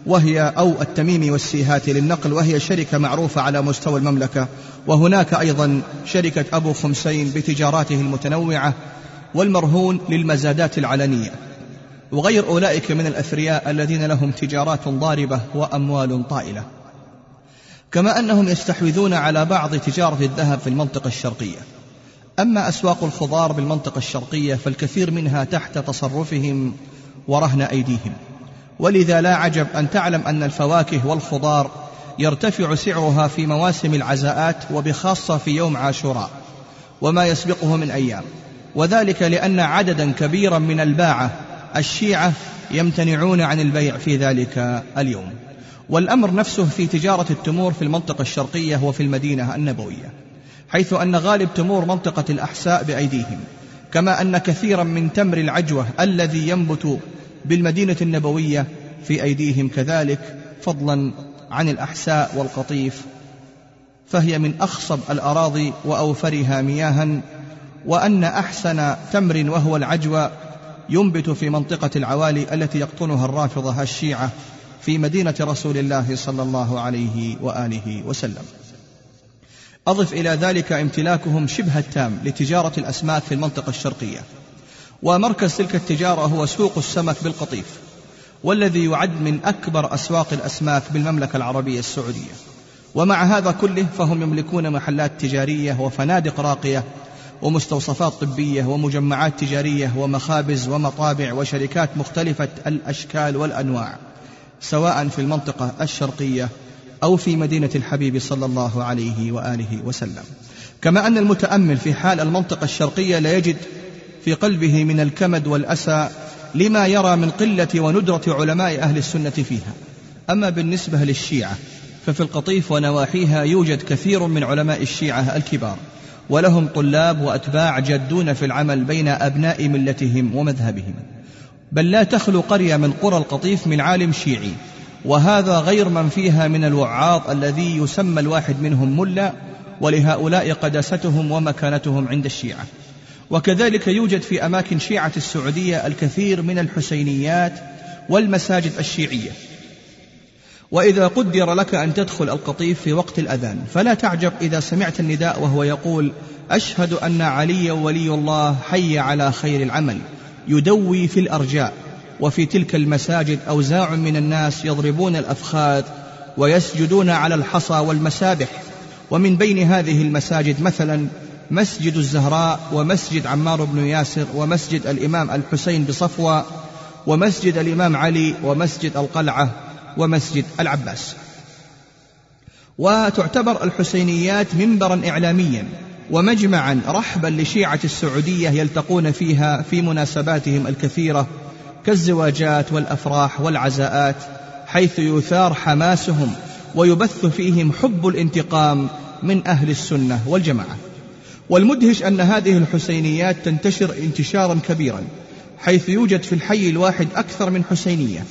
وهي أو التميمي والسيهات للنقل وهي شركة معروفة على مستوى المملكة. وهناك أيضا شركة أبو خمسين بتجاراته المتنوعة والمرهون للمزادات العلنية. وغير أولئك من الأثرياء الذين لهم تجارات ضاربة وأموال طائلة. كما أنهم يستحوذون على بعض تجارة الذهب في المنطقة الشرقية. أما أسواق الخضار بالمنطقة الشرقية فالكثير منها تحت تصرفهم ورهن أيديهم. ولذا لا عجب أن تعلم أن الفواكه والخضار يرتفع سعرها في مواسم العزاءات وبخاصة في يوم عاشوراء وما يسبقه من أيام. وذلك لأن عددا كبيرا من الباعة الشيعة يمتنعون عن البيع في ذلك اليوم. والأمر نفسه في تجارة التمور في المنطقة الشرقية وفي المدينة النبوية حيث أن غالب تمور منطقة الأحساء بأيديهم كما أن كثيرا من تمر العجوة الذي ينبت بالمدينة النبوية في أيديهم كذلك فضلا عن الأحساء والقطيف. فهي من أخصب الأراضي وأوفرها مياها وأن أحسن تمر وهو العجوة ينبت في منطقة العوالي التي يقطنها الرافضة الشيعة في مدينة رسول الله صلى الله عليه وآله وسلم. أضف إلى ذلك امتلاكهم شبه التام لتجارة الأسماك في المنطقة الشرقية. ومركز تلك التجارة هو سوق السمك بالقطيف والذي يعد من أكبر أسواق الأسماك بالمملكة العربية السعودية. ومع هذا كله فهم يملكون محلات تجارية وفنادق راقية ومستوصفات طبية ومجمعات تجارية ومخابز ومطابع وشركات مختلفة الأشكال والأنواع سواء في المنطقة الشرقية أو في مدينة الحبيب صلى الله عليه وآله وسلم. كما أن المتأمل في حال المنطقة الشرقية لا يجد في قلبه من الكمد والأسى لما يرى من قلة وندرة علماء أهل السنة فيها. أما بالنسبة للشيعة ففي القطيف ونواحيها يوجد كثير من علماء الشيعة الكبار ولهم طلاب وأتباع جادون في العمل بين أبناء ملتهم ومذهبهم. بل لا تخلو قرية من قرى القطيف من عالم شيعي وهذا غير من فيها من الوعاظ الذي يسمى الواحد منهم ملا ولهؤلاء قداستهم ومكانتهم عند الشيعة. وكذلك يوجد في أماكن شيعة السعودية الكثير من الحسينيات والمساجد الشيعية. وإذا قدر لك أن تدخل القطيف في وقت الأذان فلا تعجب إذا سمعت النداء وهو يقول أشهد أن علي ولي الله حي على خير العمل يدوي في الأرجاء وفي تلك المساجد أوزاع من الناس يضربون الأفخاذ ويسجدون على الحصى والمسابح. ومن بين هذه المساجد مثلا مسجد الزهراء ومسجد عمار بن ياسر ومسجد الإمام الحسين بصفوة ومسجد الإمام علي ومسجد القلعة ومسجد العباس. وتعتبر الحسينيات منبرا إعلاميا ومجمعا رحبا لشيعة السعودية يلتقون فيها في مناسباتهم الكثيرة كالزواجات والأفراح والعزاءات حيث يثار حماسهم ويبث فيهم حب الانتقام من أهل السنة والجماعة. والمدهش أن هذه الحسينيات تنتشر انتشارا كبيرا حيث يوجد في الحي الواحد أكثر من حسينية.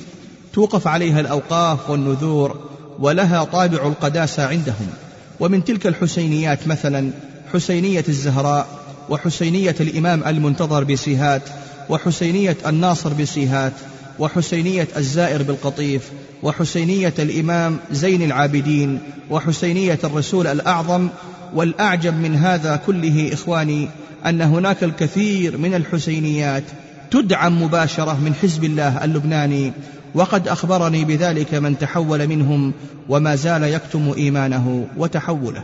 توقف عليها الأوقاف والنذور ولها طابع القداسة عندهم. ومن تلك الحسينيات مثلا حسينية الزهراء وحسينية الإمام المنتظر بسيهات وحسينية الناصر بسيهات وحسينية الزائر بالقطيف وحسينية الإمام زين العابدين وحسينية الرسول الأعظم والأعجب من هذا كله إخواني أن هناك الكثير من الحسينيات تدعم مباشرة من حزب الله اللبناني وقد أخبرني بذلك من تحول منهم وما زال يكتم إيمانه وتحوله.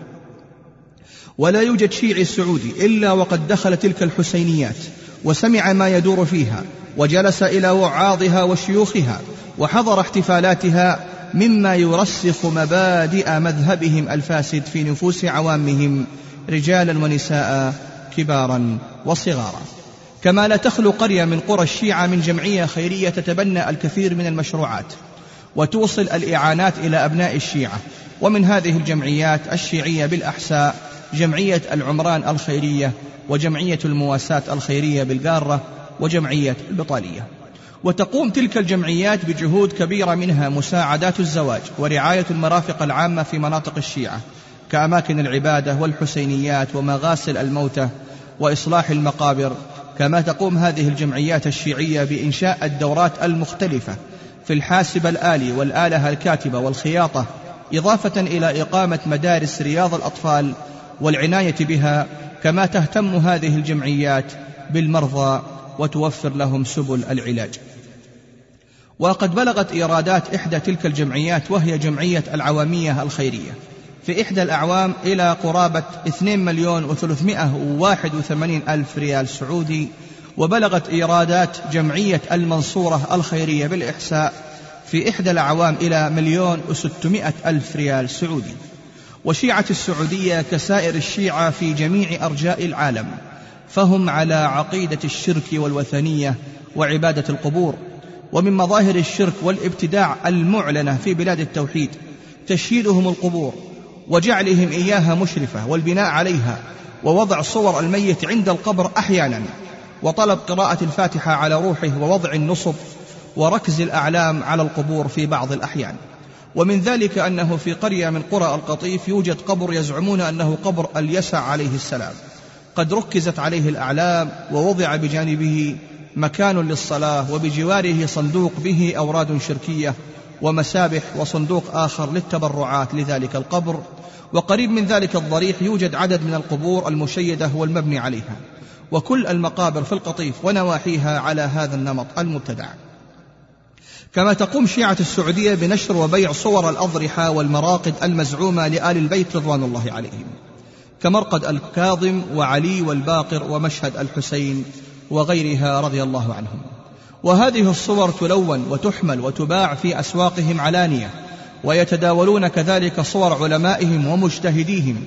ولا يوجد شيعي سعودي إلا وقد دخل تلك الحسينيات وسمع ما يدور فيها وجلس إلى وعاظها وشيوخها وحضر احتفالاتها مما يرسخ مبادئ مذهبهم الفاسد في نفوس عوامهم رجالا ونساء كبارا وصغارا. كما لا تخلو قرية من قرى الشيعة من جمعية خيرية تتبنى الكثير من المشروعات وتوصل الإعانات إلى أبناء الشيعة ومن هذه الجمعيات الشيعية بالأحساء جمعية العمران الخيرية وجمعية المواساة الخيرية بالقارة وجمعية البطالية. وتقوم تلك الجمعيات بجهود كبيرة منها مساعدات الزواج ورعاية المرافق العامة في مناطق الشيعة كأماكن العبادة والحسينيات ومغاسل الموتى وإصلاح المقابر كما تقوم هذه الجمعيات الشيعية بإنشاء الدورات المختلفة في الحاسب الآلي والآلة الكاتبة والخياطة إضافة إلى إقامة مدارس رياض الأطفال والعناية بها كما تهتم هذه الجمعيات بالمرضى وتوفر لهم سبل العلاج. وقد بلغت إيرادات إحدى تلك الجمعيات وهي جمعية العوامية الخيرية. في إحدى الأعوام إلى قرابة 2 مليون و381 ألف ريال سعودي وبلغت إيرادات جمعية المنصورة الخيرية بالإحساء في إحدى الأعوام إلى مليون وستمائة ألف ريال سعودي. وشيعة السعودية كسائر الشيعة في جميع أرجاء العالم فهم على عقيدة الشرك والوثنية وعبادة القبور ومن مظاهر الشرك والابتداع المعلنة في بلاد التوحيد تشييدهم القبور وجعلهم إياها مشرفة والبناء عليها ووضع صور الميت عند القبر أحيانا وطلب قراءة الفاتحة على روحه ووضع النصب وركز الأعلام على القبور في بعض الأحيان. ومن ذلك أنه في قرية من قرى القطيف يوجد قبر يزعمون أنه قبر اليسع عليه السلام. قد ركزت عليه الأعلام ووضع بجانبه مكان للصلاة وبجواره صندوق به أوراد شركية ومسابح وصندوق آخر للتبرعات لذلك القبر. وقريب من ذلك الضريح يوجد عدد من القبور المشيدة والمبني عليها. وكل المقابر في القطيف ونواحيها على هذا النمط المبتدع. كما تقوم شيعة السعودية بنشر وبيع صور الأضرحة والمراقد المزعومة لآل البيت رضوان الله عليهم كمرقد الكاظم وعلي والباقر ومشهد الحسين وغيرها رضي الله عنهم. وهذه الصور تلون وتحمل وتباع في أسواقهم علانية ويتداولون كذلك صور علمائهم ومجتهديهم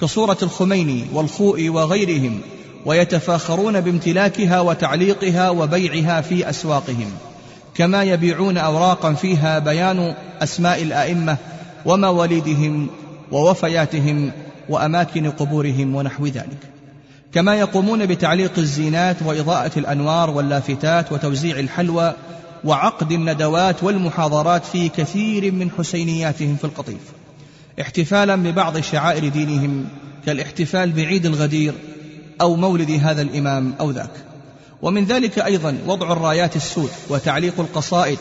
كصورة الخميني والخوئي وغيرهم ويتفاخرون بامتلاكها وتعليقها وبيعها في أسواقهم. كما يبيعون أوراقا فيها بيان أسماء الأئمة ومواليدهم ووفياتهم وأماكن قبورهم ونحو ذلك. كما يقومون بتعليق الزينات وإضاءة الأنوار واللافتات وتوزيع الحلوى وعقد الندوات والمحاضرات في كثير من حسينياتهم في القطيف احتفالا ببعض شعائر دينهم كالاحتفال بعيد الغدير أو مولد هذا الإمام أو ذاك. ومن ذلك أيضا وضع الرايات السود وتعليق القصائد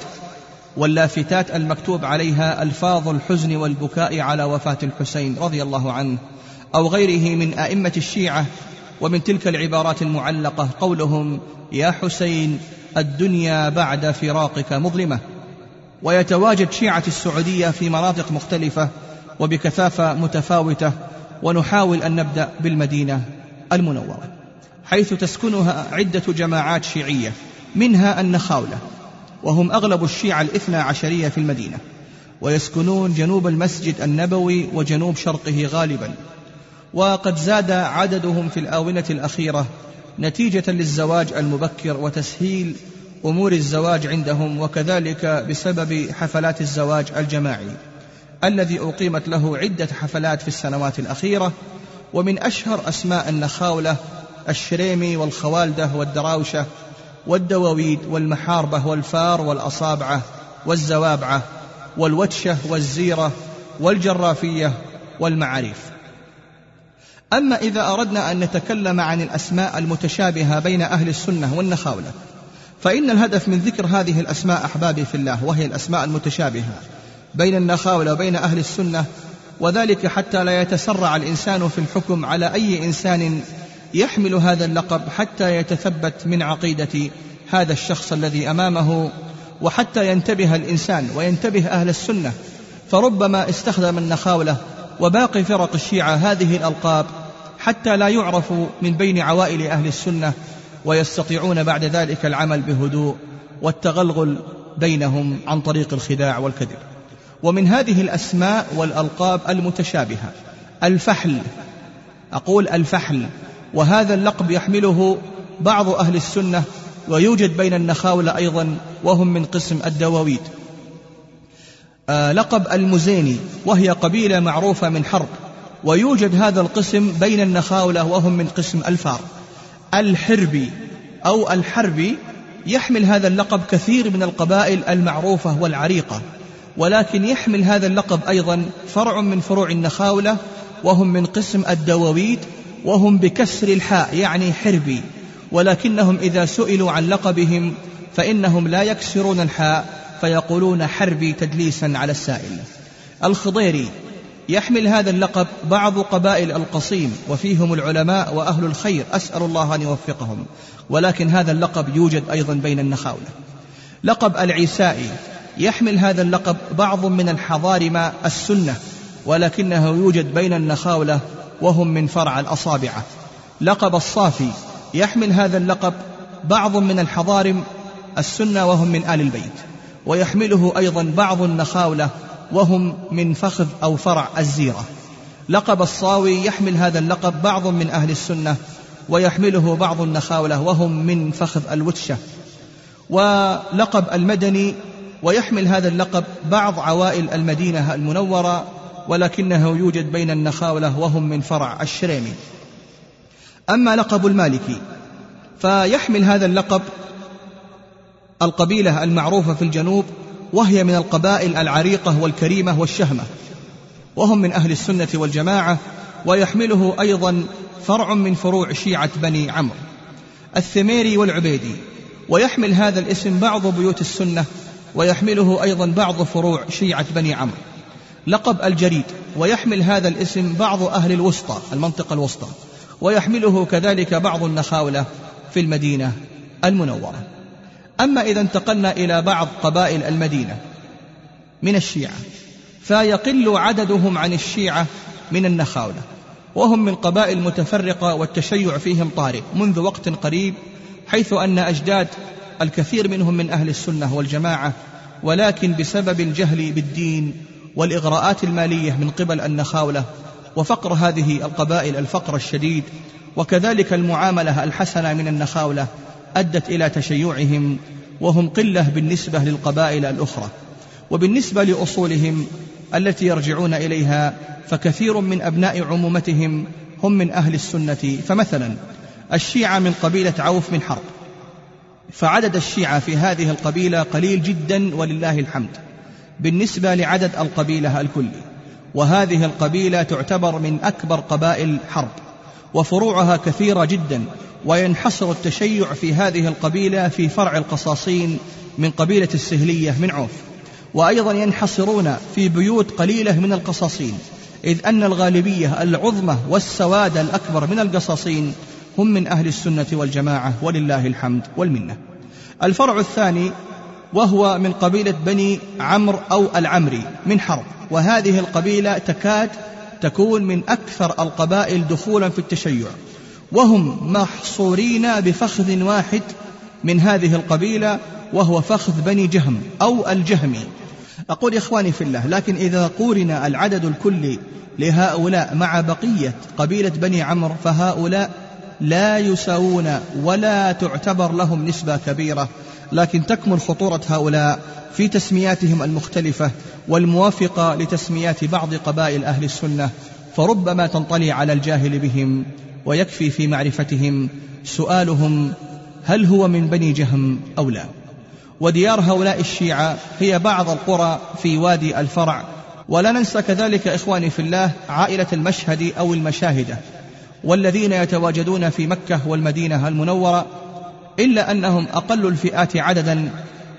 واللافتات المكتوب عليها ألفاظ الحزن والبكاء على وفاة الحسين رضي الله عنه أو غيره من أئمة الشيعة ومن تلك العبارات المعلقة قولهم يا حسين الدنيا بعد فراقك مظلمة. ويتواجد شيعة السعودية في مناطق مختلفة وبكثافة متفاوتة ونحاول أن نبدأ بالمدينة المنورة. حيث تسكنها عدة جماعات شيعية منها النخاولة وهم أغلب الشيعة الاثنى عشرية في المدينة ويسكنون جنوب المسجد النبوي وجنوب شرقه غالبا. وقد زاد عددهم في الآونة الأخيرة نتيجة للزواج المبكر وتسهيل أمور الزواج عندهم وكذلك بسبب حفلات الزواج الجماعي الذي أقيمت له عدة حفلات في السنوات الأخيرة. ومن أشهر أسماء النخاولة الشريمي والخوالدة والدراوشة والدواويد والمحاربة والفار والأصابعة والزوابعة والوتشة والزيرة والجرافية والمعاريف. أما إذا أردنا أن نتكلم عن الأسماء المتشابهة بين أهل السنة والنخاولة فإن الهدف من ذكر هذه الأسماء أحبابي في الله وهي الأسماء المتشابهة بين النخاولة وبين أهل السنة وذلك حتى لا يتسرع الإنسان في الحكم على أي إنسان يحمل هذا اللقب حتى يتثبت من عقيدة هذا الشخص الذي أمامه وحتى ينتبه الإنسان وينتبه أهل السنة. فربما استخدم النخاولة وباقي فرق الشيعة هذه الألقاب حتى لا يعرف من بين عوائل أهل السنة ويستطيعون بعد ذلك العمل بهدوء والتغلغل بينهم عن طريق الخداع والكذب. ومن هذه الأسماء والألقاب المتشابهة الفحل. أقول الفحل. وهذا اللقب يحمله بعض أهل السنة ويوجد بين النخاولة أيضا وهم من قسم الدواويد. آه لقب المزيني وهي قبيلة معروفة من حرب ويوجد هذا القسم بين النخاولة وهم من قسم الفار. الحربي أو الحربي يحمل هذا اللقب كثير من القبائل المعروفة والعريقة ولكن يحمل هذا اللقب أيضا فرع من فروع النخاولة وهم من قسم الدواويد وهم بكسر الحاء يعني حربي. ولكنهم إذا سئلوا عن لقبهم فإنهم لا يكسرون الحاء فيقولون حربي تدليسا على السائل. الخضيري يحمل هذا اللقب بعض قبائل القصيم وفيهم العلماء وأهل الخير أسأل الله أن يوفقهم. ولكن هذا اللقب يوجد أيضا بين النخاولة لقب العيسائي يحمل هذا اللقب بعض من الحضارم السنة ولكنه يوجد بين النخاولة وهم من فرع الأصابعة. لقب الصافي يحمل هذا اللقب بعض من الحضارم السنة وهم من آل البيت. ويحمله أيضا بعض النخاولة وهم من فخذ أو فرع الزيرة. لقب الصاوي يحمل هذا اللقب بعض من أهل السنة ويحمله بعض النخاولة وهم من فخذ الوتشة. ولقب المدني ويحمل هذا اللقب بعض عوائل المدينة المنورة ولكنه يوجد بين النخاولة وهم من فرع الشريمي. أما لقب المالكي فيحمل هذا اللقب القبيلة المعروفة في الجنوب وهي من القبائل العريقة والكريمة والشهمة وهم من أهل السنة والجماعة ويحمله أيضا فرع من فروع شيعة بني عمرو الثميري والعبيدي. ويحمل هذا الاسم بعض بيوت السنة ويحمله أيضا بعض فروع شيعة بني عمرو. لقب الجريد ويحمل هذا الاسم بعض أهل الوسطى المنطقة الوسطى ويحمله كذلك بعض النخاولة في المدينة المنورة. أما إذا انتقلنا إلى بعض قبائل المدينة من الشيعة فيقل عددهم عن الشيعة من النخاولة وهم من قبائل متفرقة والتشيع فيهم طارئ منذ وقت قريب حيث أن أجداد الكثير منهم من أهل السنة والجماعة ولكن بسبب الجهل بالدين والإغراءات المالية من قبل النخاولة وفقر هذه القبائل الفقر الشديد وكذلك المعاملة الحسنة من النخاولة أدت إلى تشيعهم وهم قلة بالنسبة للقبائل الأخرى وبالنسبة لأصولهم التي يرجعون إليها فكثير من أبناء عمومتهم هم من أهل السنة. فمثلا الشيعة من قبيلة عوف من حرب فعدد الشيعة في هذه القبيلة قليل جدا ولله الحمد. بالنسبة لعدد القبيلة الكلي وهذه القبيلة تعتبر من أكبر قبائل حرب وفروعها كثيرة جدا وينحصر التشيع في هذه القبيلة في فرع القصاصين من قبيلة السهلية من عوف وأيضا ينحصرون في بيوت قليلة من القصاصين إذ أن الغالبية العظمى والسواد الأكبر من القصاصين هم من أهل السنة والجماعة ولله الحمد والمنة. الفرع الثاني وهو من قبيلة بني عمرو أو العمري من حرب. وهذه القبيلة تكاد تكون من أكثر القبائل دخولا في التشيع. وهم محصورين بفخذ واحد من هذه القبيلة وهو فخذ بني جهم أو الجهمي أقول إخواني في الله لكن إذا قورن العدد الكلي لهؤلاء مع بقية قبيلة بني عمرو فهؤلاء لا يساوون ولا تعتبر لهم نسبة كبيرة. لكن تكمن خطورة هؤلاء في تسمياتهم المختلفة والموافقة لتسميات بعض قبائل أهل السنة فربما تنطلي على الجاهل بهم ويكفي في معرفتهم سؤالهم هل هو من بني جهم أو لا. وديار هؤلاء الشيعة هي بعض القرى في وادي الفرع ولا ننسى كذلك إخواني في الله عائلة المشهد أو المشاهدة والذين يتواجدون في مكة والمدينة المنورة إلا أنهم أقل الفئات عددا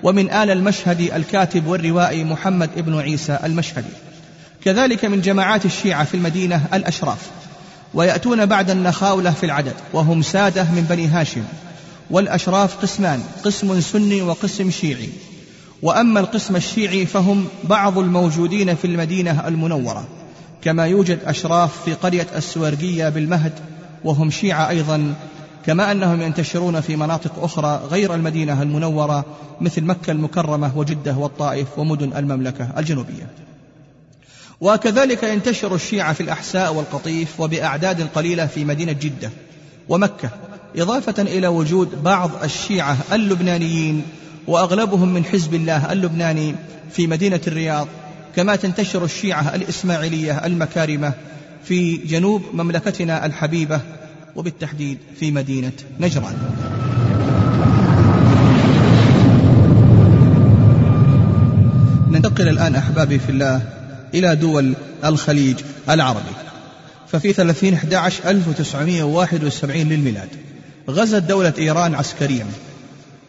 ومن آل المشهد الكاتب والروائي محمد ابن عيسى المشهدي. كذلك من جماعات الشيعة في المدينة الأشراف ويأتون بعد النخاولة في العدد وهم سادة من بني هاشم. والأشراف قسمان قسم سني وقسم شيعي. وأما القسم الشيعي فهم بعض الموجودين في المدينة المنورة كما يوجد أشراف في قرية السوارقية بالمهد وهم شيعة أيضا كما أنهم ينتشرون في مناطق أخرى غير المدينة المنورة مثل مكة المكرمة وجدة والطائف ومدن المملكة الجنوبية. وكذلك ينتشر الشيعة في الأحساء والقطيف وبأعداد قليلة في مدينة جدة ومكة إضافة إلى وجود بعض الشيعة اللبنانيين وأغلبهم من حزب الله اللبناني في مدينة الرياض كما تنتشر الشيعة الإسماعيلية المكارمة في جنوب مملكتنا الحبيبة وبالتحديد في مدينة نجران. ننتقل الآن أحبابي في الله إلى دول الخليج العربي. ففي 30 11 1971 للميلاد غزت دولة إيران عسكريا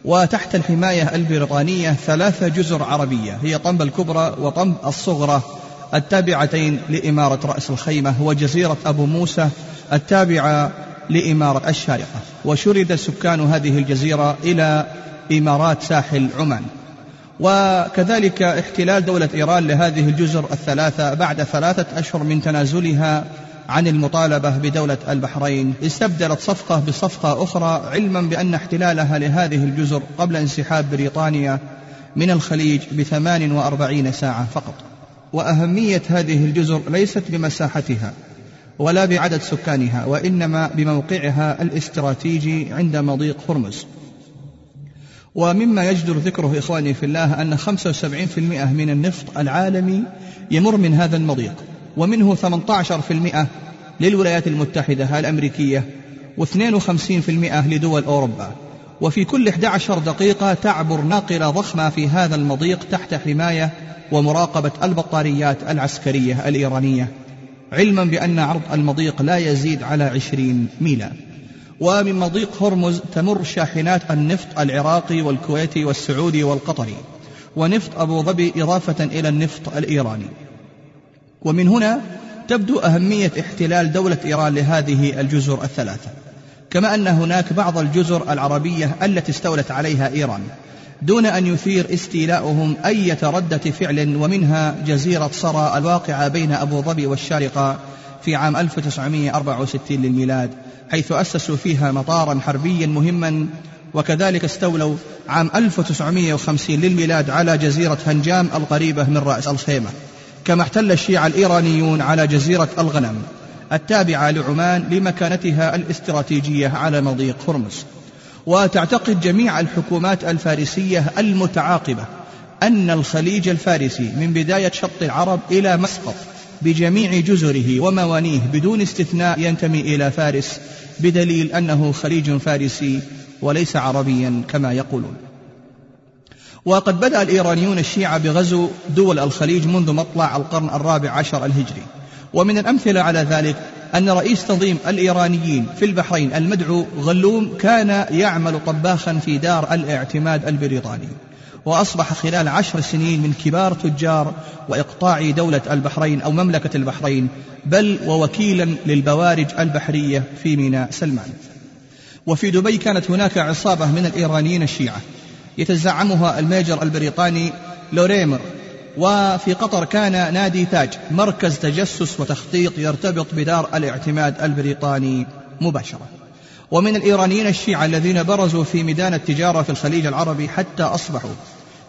وتحت الحماية البريطانية ثلاثة جزر عربية هي طنب الكبرى وطنب الصغرى التابعتين لإمارة رأس الخيمة وجزيرة أبو موسى التابعة لإمارة الشارقة. وشرد سكان هذه الجزيرة إلى إمارات ساحل عمان. وكذلك احتلال دولة إيران لهذه الجزر الثلاثة بعد ثلاثة أشهر من تنازلها عن المطالبة بدولة البحرين. استبدلت صفقة بصفقة أخرى علما بأن احتلالها لهذه الجزر قبل انسحاب بريطانيا من الخليج بثمان وأربعين ساعة فقط. وأهمية هذه الجزر ليست بمساحتها. ولا بعدد سكانها وإنما بموقعها الاستراتيجي عند مضيق هرمز. ومما يجدر ذكره إخواني في الله أن 75% من النفط العالمي يمر من هذا المضيق ومنه 18% للولايات المتحدة الأمريكية و52% لدول أوروبا. وفي كل 11 دقيقة تعبر ناقلة ضخمة في هذا المضيق تحت حماية ومراقبة البطاريات العسكرية الإيرانية. علما بأن عرض المضيق لا يزيد على عشرين ميلا. ومن مضيق هرمز تمر شاحنات النفط العراقي والكويتي والسعودي والقطري ونفط أبو ظبي إضافة إلى النفط الإيراني. ومن هنا تبدو أهمية احتلال دولة إيران لهذه الجزر الثلاثة كما أن هناك بعض الجزر العربية التي استولت عليها إيران. دون أن يثير استيلاؤهم أي ردة فعل ومنها جزيرة صرى الواقعة بين أبو ظبي والشارقة في عام 1964 للميلاد حيث أسسوا فيها مطارا حربيا مهما وكذلك استولوا عام 1950 للميلاد على جزيرة هنجام القريبة من رأس الخيمة. كما احتل الشيعة الإيرانيون على جزيرة الغنم التابعة لعمان لمكانتها الاستراتيجية على مضيق هرمز. وتعتقد جميع الحكومات الفارسية المتعاقبة أن الخليج الفارسي من بداية شط العرب إلى مسقط بجميع جزره وموانيه بدون استثناء ينتمي إلى فارس بدليل أنه خليج فارسي وليس عربيا كما يقولون. وقد بدأ الإيرانيون الشيعة بغزو دول الخليج منذ مطلع القرن الرابع عشر الهجري. ومن الأمثلة على ذلك أن رئيس تنظيم الإيرانيين في البحرين المدعو غلوم كان يعمل طباخا في دار الاعتماد البريطاني وأصبح خلال عشر سنين من كبار تجار وإقطاع دولة البحرين أو مملكة البحرين بل ووكيلا للبوارج البحرية في ميناء سلمان. وفي دبي كانت هناك عصابة من الإيرانيين الشيعة يتزعمها الميجر البريطاني لوريمر وفي قطر كان نادي تاج مركز تجسس وتخطيط يرتبط بدار الاعتماد البريطاني مباشرة. ومن الإيرانيين الشيعة الذين برزوا في ميدان التجارة في الخليج العربي حتى أصبحوا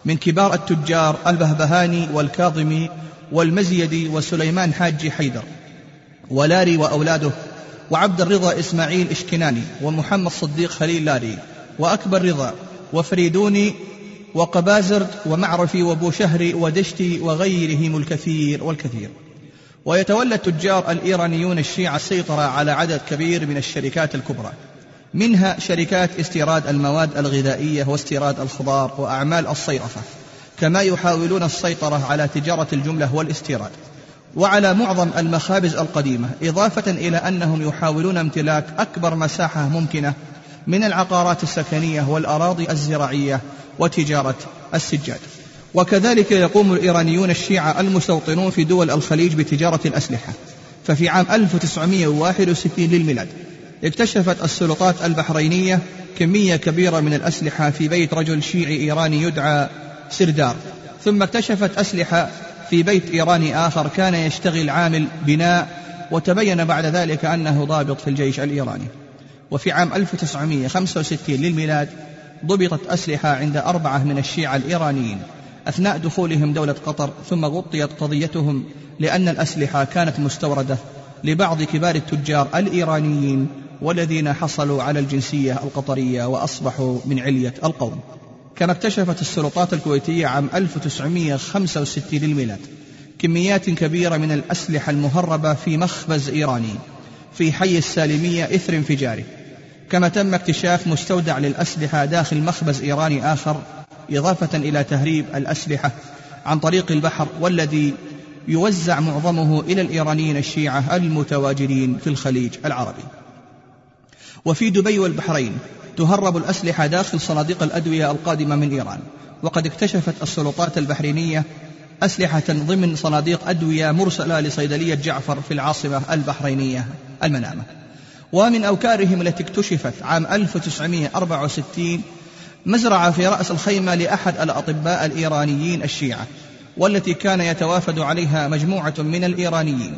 من كبار التجار البهبهاني والكاظمي والمزيدي وسليمان حاجي حيدر ولاري وأولاده وعبد الرضا إسماعيل إشكناني ومحمد صديق خليل لاري وأكبر رضا وفريدوني وقبازرد ومعرفي وبوشهري ودشتي وغيرهم الكثير والكثير. ويتولى التجار الإيرانيون الشيعة السيطرة على عدد كبير من الشركات الكبرى منها شركات استيراد المواد الغذائية واستيراد الخضار وأعمال الصيرفة كما يحاولون السيطرة على تجارة الجملة والاستيراد. وعلى معظم المخابز القديمة إضافة إلى أنهم يحاولون امتلاك أكبر مساحة ممكنة من العقارات السكنية والأراضي الزراعية وتجارة السجاد. وكذلك يقوم الإيرانيون الشيعة المستوطنون في دول الخليج بتجارة الأسلحة. ففي عام 1961 للميلاد اكتشفت السلطات البحرينية كمية كبيرة من الأسلحة في بيت رجل شيعي إيراني يدعى سردار. ثم اكتشفت أسلحة في بيت إيراني آخر كان يشتغل عامل بناء وتبين بعد ذلك أنه ضابط في الجيش الإيراني. وفي عام 1965 للميلاد ضبطت أسلحة عند أربعة من الشيعة الإيرانيين أثناء دخولهم دولة قطر ثم غطيت قضيتهم لأن الأسلحة كانت مستوردة لبعض كبار التجار الإيرانيين والذين حصلوا على الجنسية القطرية وأصبحوا من علية القوم. كما اكتشفت السلطات الكويتية عام 1965 للميلاد كميات كبيرة من الأسلحة المهربة في مخبز إيراني في حي السالمية إثر انفجاره كما تم اكتشاف مستودع للأسلحة داخل مخبز إيراني آخر إضافة إلى تهريب الأسلحة عن طريق البحر والذي يوزع معظمه إلى الإيرانيين الشيعة المتواجدين في الخليج العربي. وفي دبي والبحرين تهرب الأسلحة داخل صناديق الأدوية القادمة من إيران. وقد اكتشفت السلطات البحرينية أسلحة ضمن صناديق أدوية مرسلة لصيدلية جعفر في العاصمة البحرينية المنامة. ومن أوكارهم التي اكتشفت عام 1964 مزرعة في رأس الخيمة لأحد الأطباء الإيرانيين الشيعة والتي كان يتوافد عليها مجموعة من الإيرانيين.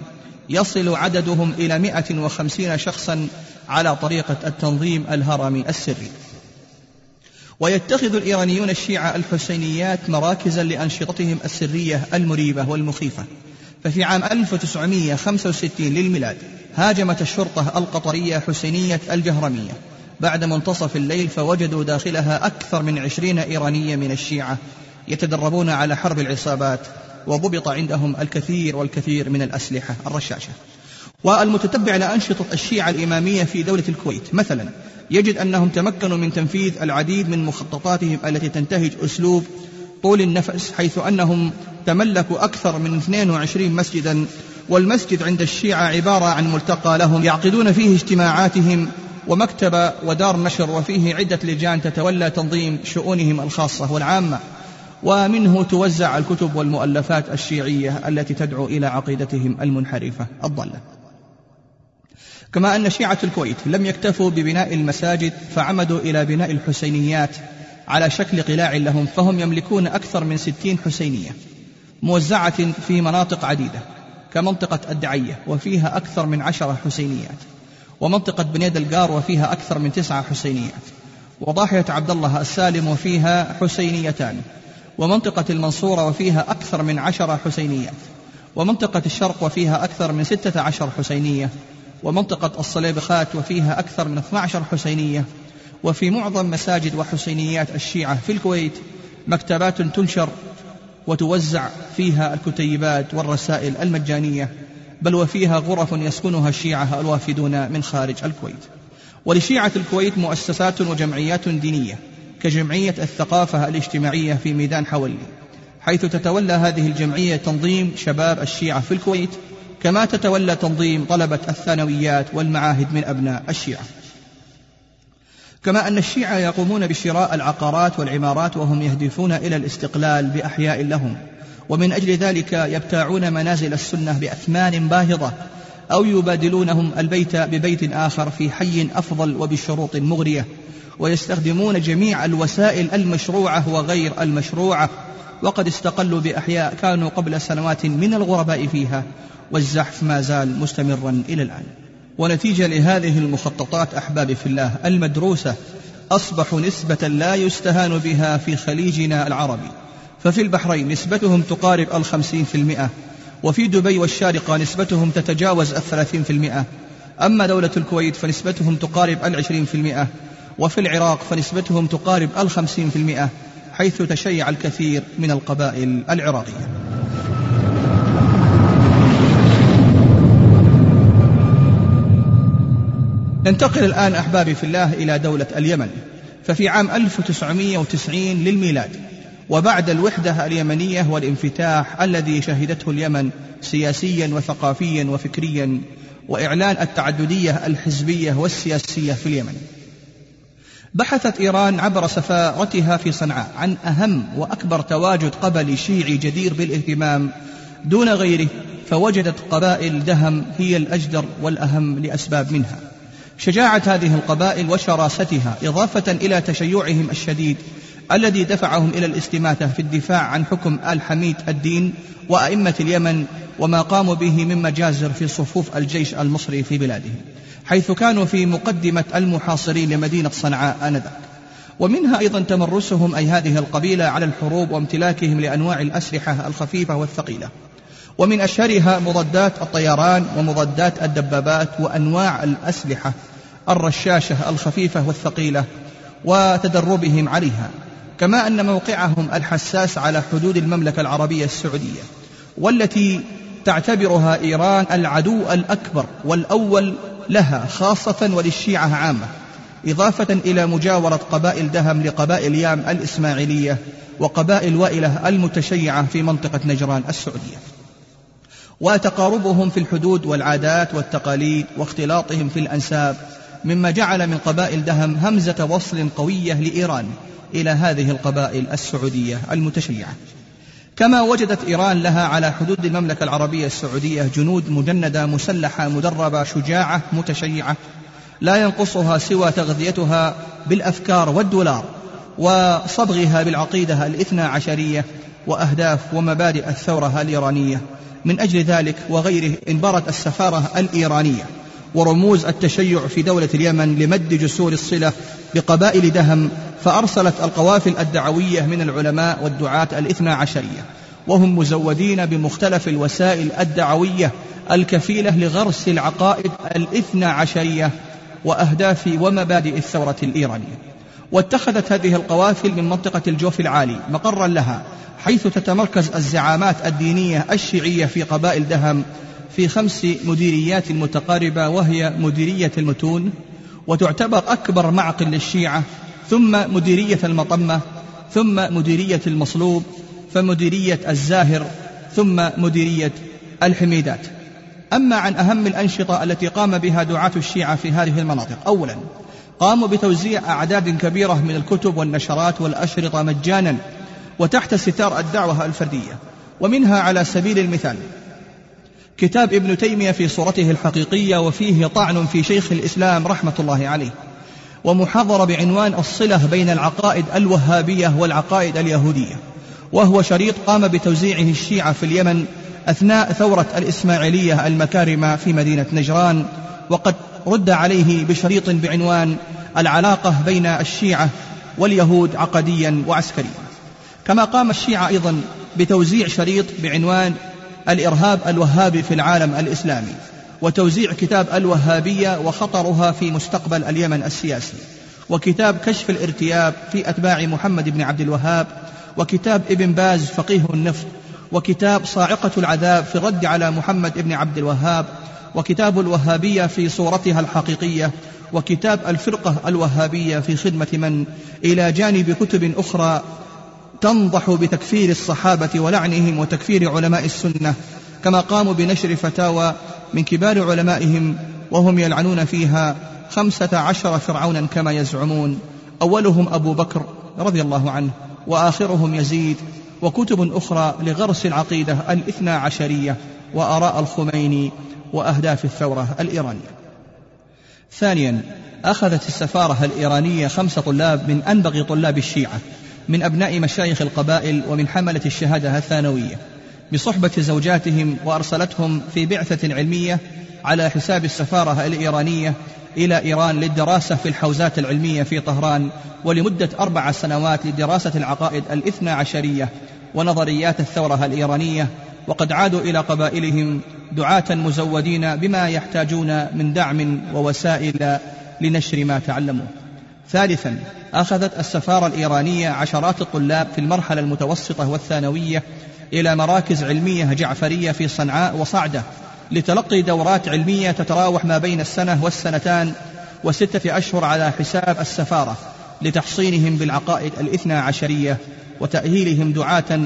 يصل عددهم إلى 150 شخصا على طريقة التنظيم الهرمي السري. ويتخذ الإيرانيون الشيعة الحسينيات مراكزا لأنشطتهم السرية المريبة والمخيفة. ففي عام 1965 للميلاد هاجمت الشرطة القطرية حسينية الجهرمية. بعد منتصف الليل فوجدوا داخلها أكثر من عشرين إيرانية من الشيعة يتدربون على حرب العصابات وضبط عندهم الكثير والكثير من الأسلحة الرشاشة. والمتتبع لأنشطة الشيعة الإمامية في دولة الكويت مثلا يجد أنهم تمكنوا من تنفيذ العديد من مخططاتهم التي تنتهج أسلوب طول النفس حيث أنهم تملكوا أكثر من 22 مسجدا والمسجد عند الشيعة عبارة عن ملتقى لهم يعقدون فيه اجتماعاتهم ومكتب ودار نشر وفيه عدة لجان تتولى تنظيم شؤونهم الخاصة والعامة. ومنه توزع الكتب والمؤلفات الشيعية التي تدعو إلى عقيدتهم المنحرفة الضالة. كما أن شيعة الكويت لم يكتفوا ببناء المساجد فعمدوا إلى بناء الحسينيات على شكل قلاع لهم فهم يملكون أكثر من ستين حسينية موزعة في مناطق عديدة. كمنطقة الدعية وفيها أكثر من عشرة حسينيات. ومنطقة بنيد القار وفيها أكثر من تسعة حسينيات. وضاحية عبد الله السالم وفيها حسينيتان. ومنطقة المنصورة وفيها أكثر من عشرة حسينيات. ومنطقة الشرق وفيها أكثر من ستة عشر حسينية. ومنطقة الصليبخات وفيها أكثر من 12 حسينية. وفي معظم مساجد وحسينيات الشيعة في الكويت مكتبات تنشر وتوزع فيها الكتيبات والرسائل المجانية بل وفيها غرف يسكنها الشيعة الوافدون من خارج الكويت. ولشيعة الكويت مؤسسات وجمعيات دينية كجمعية الثقافة الاجتماعية في ميدان حولي حيث تتولى هذه الجمعية تنظيم شباب الشيعة في الكويت كما تتولى تنظيم طلبة الثانويات والمعاهد من أبناء الشيعة. كما أن الشيعة يقومون بشراء العقارات والعمارات وهم يهدفون إلى الاستقلال بأحياء لهم. ومن أجل ذلك يبتاعون منازل السنة بأثمان باهظة أو يبادلونهم البيت ببيت آخر في حي أفضل وبشروط مغرية. ويستخدمون جميع الوسائل المشروعة وغير المشروعة. وقد استقلوا بأحياء كانوا قبل سنوات من الغرباء فيها. والزحف ما زال مستمرا إلى الآن. ونتيجة لهذه المخططات أحبابي في الله المدروسة أصبحوا نسبة لا يستهان بها في خليجنا العربي. ففي البحرين نسبتهم تقارب الخمسين في المئة وفي دبي والشارقة نسبتهم تتجاوز الثلاثين في المئة. أما دولة الكويت فنسبتهم تقارب العشرين في المئة وفي العراق فنسبتهم تقارب الخمسين في المئة حيث تشيع الكثير من القبائل العراقية. ننتقل الآن أحبابي في الله إلى دولة اليمن ففي عام 1990 للميلاد وبعد الوحدة اليمنية والانفتاح الذي شهدته اليمن سياسيا وثقافيا وفكريا وإعلان التعددية الحزبية والسياسية في اليمن. بحثت إيران عبر سفارتها في صنعاء عن أهم وأكبر تواجد قبلي شيعي جدير بالإهتمام دون غيره فوجدت قبائل دهم هي الأجدر والأهم لأسباب منها. شجاعة هذه القبائل وشراستها إضافة إلى تشيعهم الشديد الذي دفعهم إلى الاستماتة في الدفاع عن حكم آل حميد الدين وأئمة اليمن وما قاموا به من مجازر في صفوف الجيش المصري في بلادهم حيث كانوا في مقدمة المحاصرين لمدينة صنعاء آنذاك. ومنها أيضا تمرسهم أي هذه القبيلة على الحروب وامتلاكهم لأنواع الأسلحة الخفيفة والثقيلة. ومن أشهرها مضادات الطيران ومضادات الدبابات وأنواع الأسلحة الرشاشة الخفيفة والثقيلة وتدربهم عليها كما أن موقعهم الحساس على حدود المملكة العربية السعودية والتي تعتبرها إيران العدو الأكبر والأول لها خاصة وللشيعة عامة إضافة إلى مجاورة قبائل دهم لقبائل يام الإسماعيلية وقبائل وائلة المتشيعة في منطقة نجران السعودية. وتقاربهم في الحدود والعادات والتقاليد واختلاطهم في الأنساب مما جعل من قبائل دهم همزة وصل قوية لإيران إلى هذه القبائل السعودية المتشيعة. كما وجدت إيران لها على حدود المملكة العربية السعودية جنود مجندة مسلحة مدربة شجاعة متشيعة. لا ينقصها سوى تغذيتها بالأفكار والدولار وصبغها بالعقيدة الإثنى عشرية وأهداف ومبادئ الثورة الإيرانية. من أجل ذلك وغيره انبرت السفارة الإيرانية ورموز التشيع في دولة اليمن لمد جسور الصلة بقبائل دهم فأرسلت القوافل الدعوية من العلماء والدعاة الاثنى عشرية وهم مزودين بمختلف الوسائل الدعوية الكفيلة لغرس العقائد الاثنى عشرية وأهداف ومبادئ الثورة الإيرانية. واتخذت هذه القوافل من منطقة الجوف العالي مقرا لها حيث تتمركز الزعامات الدينية الشيعية في قبائل دهم في خمس مديريات متقاربة وهي مديرية المتون وتعتبر أكبر معقل للشيعة ثم مديرية المطمة ثم مديرية المصلوب فمديرية الزاهر ثم مديرية الحميدات. أما عن أهم الأنشطة التي قام بها دعاة الشيعة في هذه المناطق أولا قاموا بتوزيع أعداد كبيرة من الكتب والنشرات والأشرطة مجانا وتحت ستار الدعوة الفردية ومنها على سبيل المثال كتاب ابن تيمية في صورته الحقيقية وفيه طعن في شيخ الإسلام رحمة الله عليه ومحاضرة بعنوان الصلة بين العقائد الوهابية والعقائد اليهودية وهو شريط قام بتوزيعه الشيعة في اليمن أثناء ثورة الإسماعيلية المكارمة في مدينة نجران وقد رد عليه بشريط بعنوان العلاقة بين الشيعة واليهود عقديا وعسكريا. كما قام الشيعة أيضا بتوزيع شريط بعنوان الإرهاب الوهابي في العالم الإسلامي وتوزيع كتاب الوهابية وخطرها في مستقبل اليمن السياسي وكتاب كشف الارتياب في أتباع محمد بن عبد الوهاب وكتاب ابن باز فقيه النفط وكتاب صاعقة العذاب في الرد على محمد بن عبد الوهاب وكتاب الوهابية في صورتها الحقيقية وكتاب الفرقة الوهابية في خدمة من؟ إلى جانب كتب أخرى تنضح بتكفير الصحابة ولعنهم وتكفير علماء السنة كما قاموا بنشر فتاوى من كبار علمائهم وهم يلعنون فيها خمسة عشر فرعونا كما يزعمون. أولهم أبو بكر رضي الله عنه وآخرهم يزيد وكتب أخرى لغرس العقيدة الإثنى عشرية وآراء الخميني. وأهداف الثورة الإيرانية. ثانيا أخذت السفارة الإيرانية خمس طلاب من أنبغ طلاب الشيعة من أبناء مشايخ القبائل ومن حملة الشهادة الثانوية. بصحبة زوجاتهم وأرسلتهم في بعثة علمية على حساب السفارة الإيرانية إلى إيران للدراسة في الحوزات العلمية في طهران ولمدة أربع سنوات لدراسة العقائد الإثنى عشرية ونظريات الثورة الإيرانية وقد عادوا إلى قبائلهم دعاة مزودين بما يحتاجون من دعم ووسائل لنشر ما تعلموه ثالثا أخذت السفارة الإيرانية عشرات الطلاب في المرحلة المتوسطة والثانوية إلى مراكز علمية جعفرية في صنعاء وصعدة لتلقي دورات علمية تتراوح ما بين السنة والسنتان وستة أشهر على حساب السفارة لتحصينهم بالعقائد الاثنى عشرية وتأهيلهم دعاة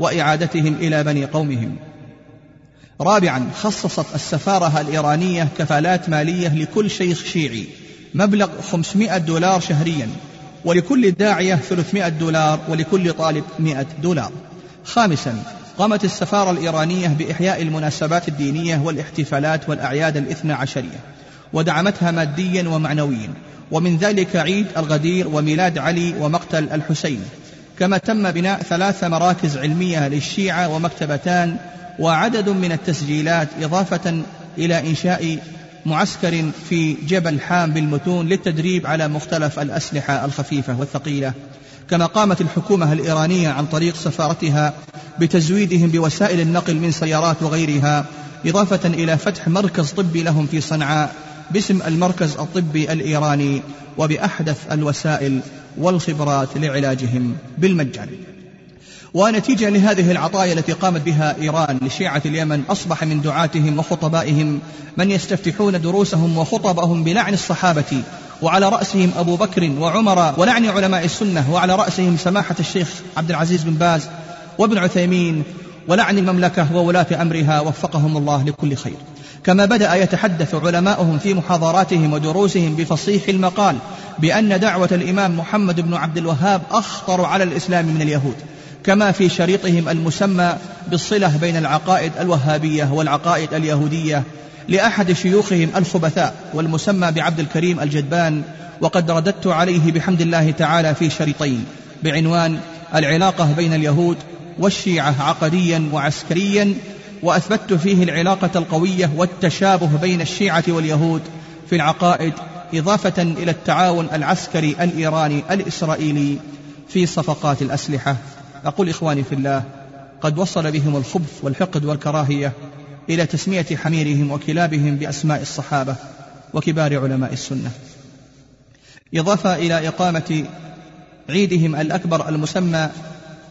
وإعادتهم إلى بني قومهم. رابعا خصصت السفارة الإيرانية كفالات مالية لكل شيخ شيعي مبلغ 500 دولار شهريا ولكل داعية 300 دولار ولكل طالب 100 دولار. خامسا قامت السفارة الإيرانية بإحياء المناسبات الدينية والاحتفالات والأعياد الاثنى عشرية ودعمتها ماديا ومعنويا ومن ذلك عيد الغدير وميلاد علي ومقتل الحسين. كما تم بناء ثلاث مراكز علمية للشيعة ومكتبتان وعدد من التسجيلات إضافة إلى إنشاء معسكر في جبل حام بالمتون للتدريب على مختلف الأسلحة الخفيفة والثقيلة. كما قامت الحكومة الإيرانية عن طريق سفارتها بتزويدهم بوسائل النقل من سيارات وغيرها إضافة إلى فتح مركز طبي لهم في صنعاء باسم المركز الطبي الإيراني وبأحدث الوسائل والخبرات لعلاجهم بالمجان. ونتيجة لهذه العطايا التي قامت بها إيران لشيعة اليمن أصبح من دعاتهم وخطبائهم من يستفتحون دروسهم وخطبهم بلعن الصحابة وعلى رأسهم أبو بكر وعمر ولعن علماء السنة وعلى رأسهم سماحة الشيخ عبد العزيز بن باز وابن عثيمين ولعن المملكة وولاة أمرها وفقهم الله لكل خير. كما بدأ يتحدث علماؤهم في محاضراتهم ودروسهم بفصيح المقال بأن دعوة الإمام محمد بن عبد الوهاب أخطر على الإسلام من اليهود. كما في شريطهم المسمى بالصلة بين العقائد الوهابية والعقائد اليهودية لأحد شيوخهم الخبثاء والمسمى بعبد الكريم الجدبان وقد رددت عليه بحمد الله تعالى في شريطين بعنوان العلاقة بين اليهود والشيعة عقديا وعسكريا وأثبتت فيه العلاقة القوية والتشابه بين الشيعة واليهود في العقائد إضافة إلى التعاون العسكري الإيراني الإسرائيلي في صفقات الأسلحة. أقول إخواني في الله قد وصل بهم الخبث والحقد والكراهية إلى تسمية حميرهم وكلابهم بأسماء الصحابة وكبار علماء السنة. إضافة إلى إقامة عيدهم الأكبر المسمى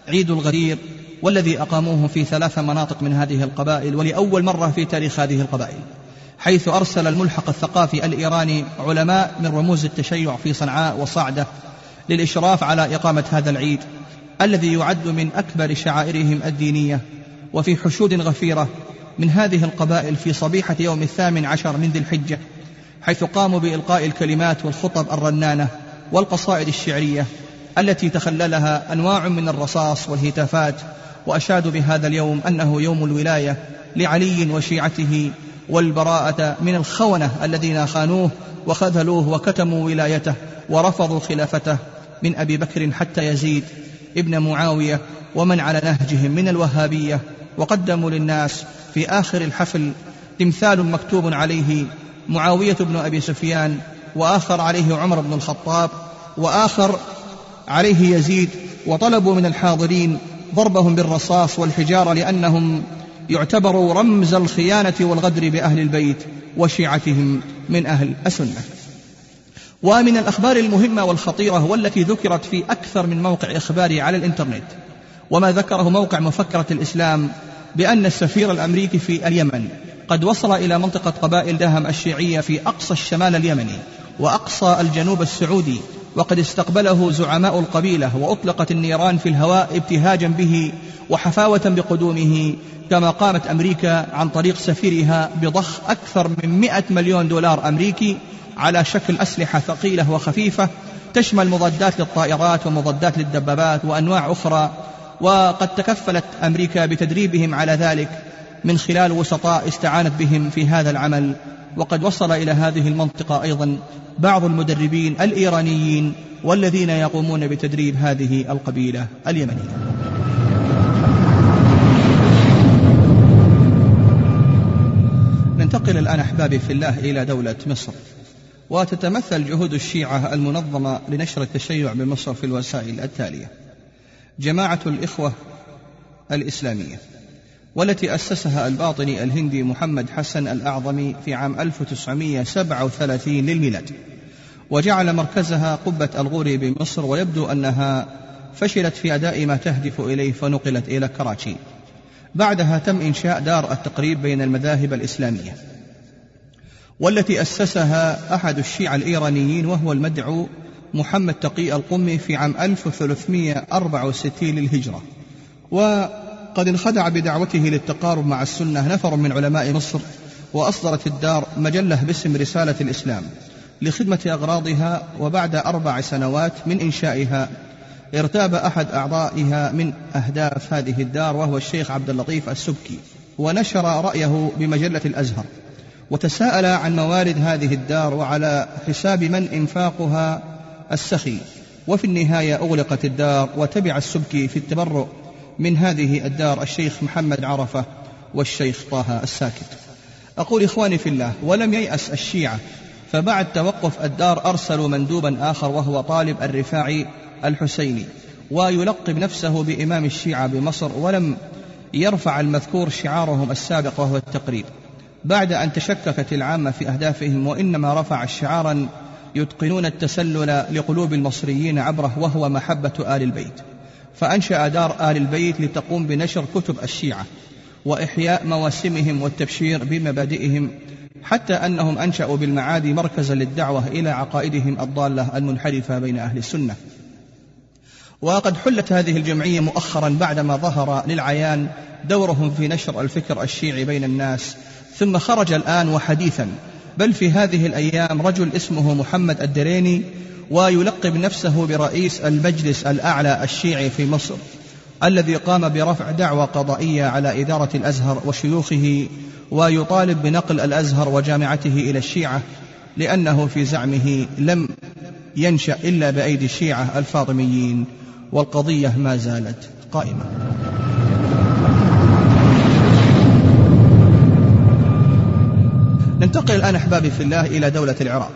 عيد الغدير والذي أقاموه في ثلاث مناطق من هذه القبائل ولأول مرة في تاريخ هذه القبائل حيث أرسل الملحق الثقافي الإيراني علماء من رموز التشيع في صنعاء وصعدة للإشراف على إقامة هذا العيد. الذي يعد من أكبر شعائرهم الدينية وفي حشود غفيرة من هذه القبائل في صبيحة يوم الثامن عشر من ذي الحجة حيث قاموا بإلقاء الكلمات والخطب الرنانة والقصائد الشعرية التي تخللها أنواع من الرصاص والهتافات وأشادوا بهذا اليوم أنه يوم الولاية لعلي وشيعته والبراءة من الخونة الذين خانوه وخذلوه وكتموا ولايته ورفضوا خلافته من أبي بكر حتى يزيد. ابن معاوية ومن على نهجهم من الوهابية وقدموا للناس في آخر الحفل تمثال مكتوب عليه معاوية بن أبي سفيان وآخر عليه عمر بن الخطاب وآخر عليه يزيد وطلبوا من الحاضرين ضربهم بالرصاص والحجارة لأنهم يعتبروا رمز الخيانة والغدر بأهل البيت وشيعتهم من أهل السنة. ومن الأخبار المهمة والخطيرة والتي ذكرت في أكثر من موقع إخباري على الإنترنت وما ذكره موقع مفكرة الإسلام بأن السفير الأمريكي في اليمن قد وصل إلى منطقة قبائل دهم الشيعية في أقصى الشمال اليمني وأقصى الجنوب السعودي وقد استقبله زعماء القبيلة وأطلقت النيران في الهواء ابتهاجا به وحفاوة بقدومه كما قامت أمريكا عن طريق سفيرها بضخ أكثر من مئة مليون دولار أمريكي على شكل أسلحة ثقيلة وخفيفة تشمل مضادات للطائرات ومضادات للدبابات وأنواع أخرى. وقد تكفلت أمريكا بتدريبهم على ذلك من خلال وسطاء استعانت بهم في هذا العمل. وقد وصل إلى هذه المنطقة أيضا بعض المدربين الإيرانيين والذين يقومون بتدريب هذه القبيلة اليمنية. ننتقل الآن أحبابي في الله إلى دولة مصر. وتتمثل جهود الشيعة المنظمة لنشر التشيع بمصر في الوسائل التالية. جماعة الإخوة الإسلامية والتي أسسها الباطني الهندي محمد حسن الأعظمي في عام 1937 للميلاد. وجعل مركزها قبة الغوري بمصر ويبدو أنها فشلت في أداء ما تهدف إليه فنقلت إلى كراتشي. بعدها تم إنشاء دار التقريب بين المذاهب الإسلامية. والتي أسسها أحد الشيعة الإيرانيين وهو المدعو محمد تقي القمي في عام 1364 للهجرة. وقد انخدع بدعوته للتقارب مع السنة نفر من علماء مصر وأصدرت الدار مجلة باسم رسالة الإسلام لخدمة أغراضها وبعد أربع سنوات من إنشائها ارتاب أحد أعضائها من أهداف هذه الدار وهو الشيخ عبد اللطيف السبكي ونشر رأيه بمجلة الأزهر. وتساءل عن موارد هذه الدار وعلى حساب من إنفاقها السخي. وفي النهاية أغلقت الدار وتبع السبكي في التبرؤ من هذه الدار الشيخ محمد عرفة والشيخ طه الساكت. أقول إخواني في الله ولم ييأس الشيعة فبعد توقف الدار أرسلوا مندوبا آخر وهو طالب الرفاعي الحسيني ويلقب نفسه بإمام الشيعة بمصر ولم يرفع المذكور شعارهم السابق وهو التقريب. بعد أن تشككت العامة في أهدافهم وإنما رفع شعارا يتقنون التسلل لقلوب المصريين عبره وهو محبة آل البيت. فأنشأ دار آل البيت لتقوم بنشر كتب الشيعة وإحياء مواسمهم والتبشير بمبادئهم حتى أنهم أنشأوا بالمعادي مركزا للدعوة إلى عقائدهم الضالة المنحرفة بين أهل السنة. وقد حلت هذه الجمعية مؤخرا بعدما ظهر للعيان دورهم في نشر الفكر الشيعي بين الناس ثم خرج الآن وحديثا. بل في هذه الأيام رجل اسمه محمد الدريني ويلقب نفسه برئيس المجلس الأعلى الشيعي في مصر الذي قام برفع دعوى قضائية على إدارة الأزهر وشيوخه ويطالب بنقل الأزهر وجامعته إلى الشيعة لأنه في زعمه لم ينشأ إلا بأيدي الشيعة الفاطميين والقضية ما زالت قائمة. ننتقل الآن أحبابي في الله إلى دولة العراق.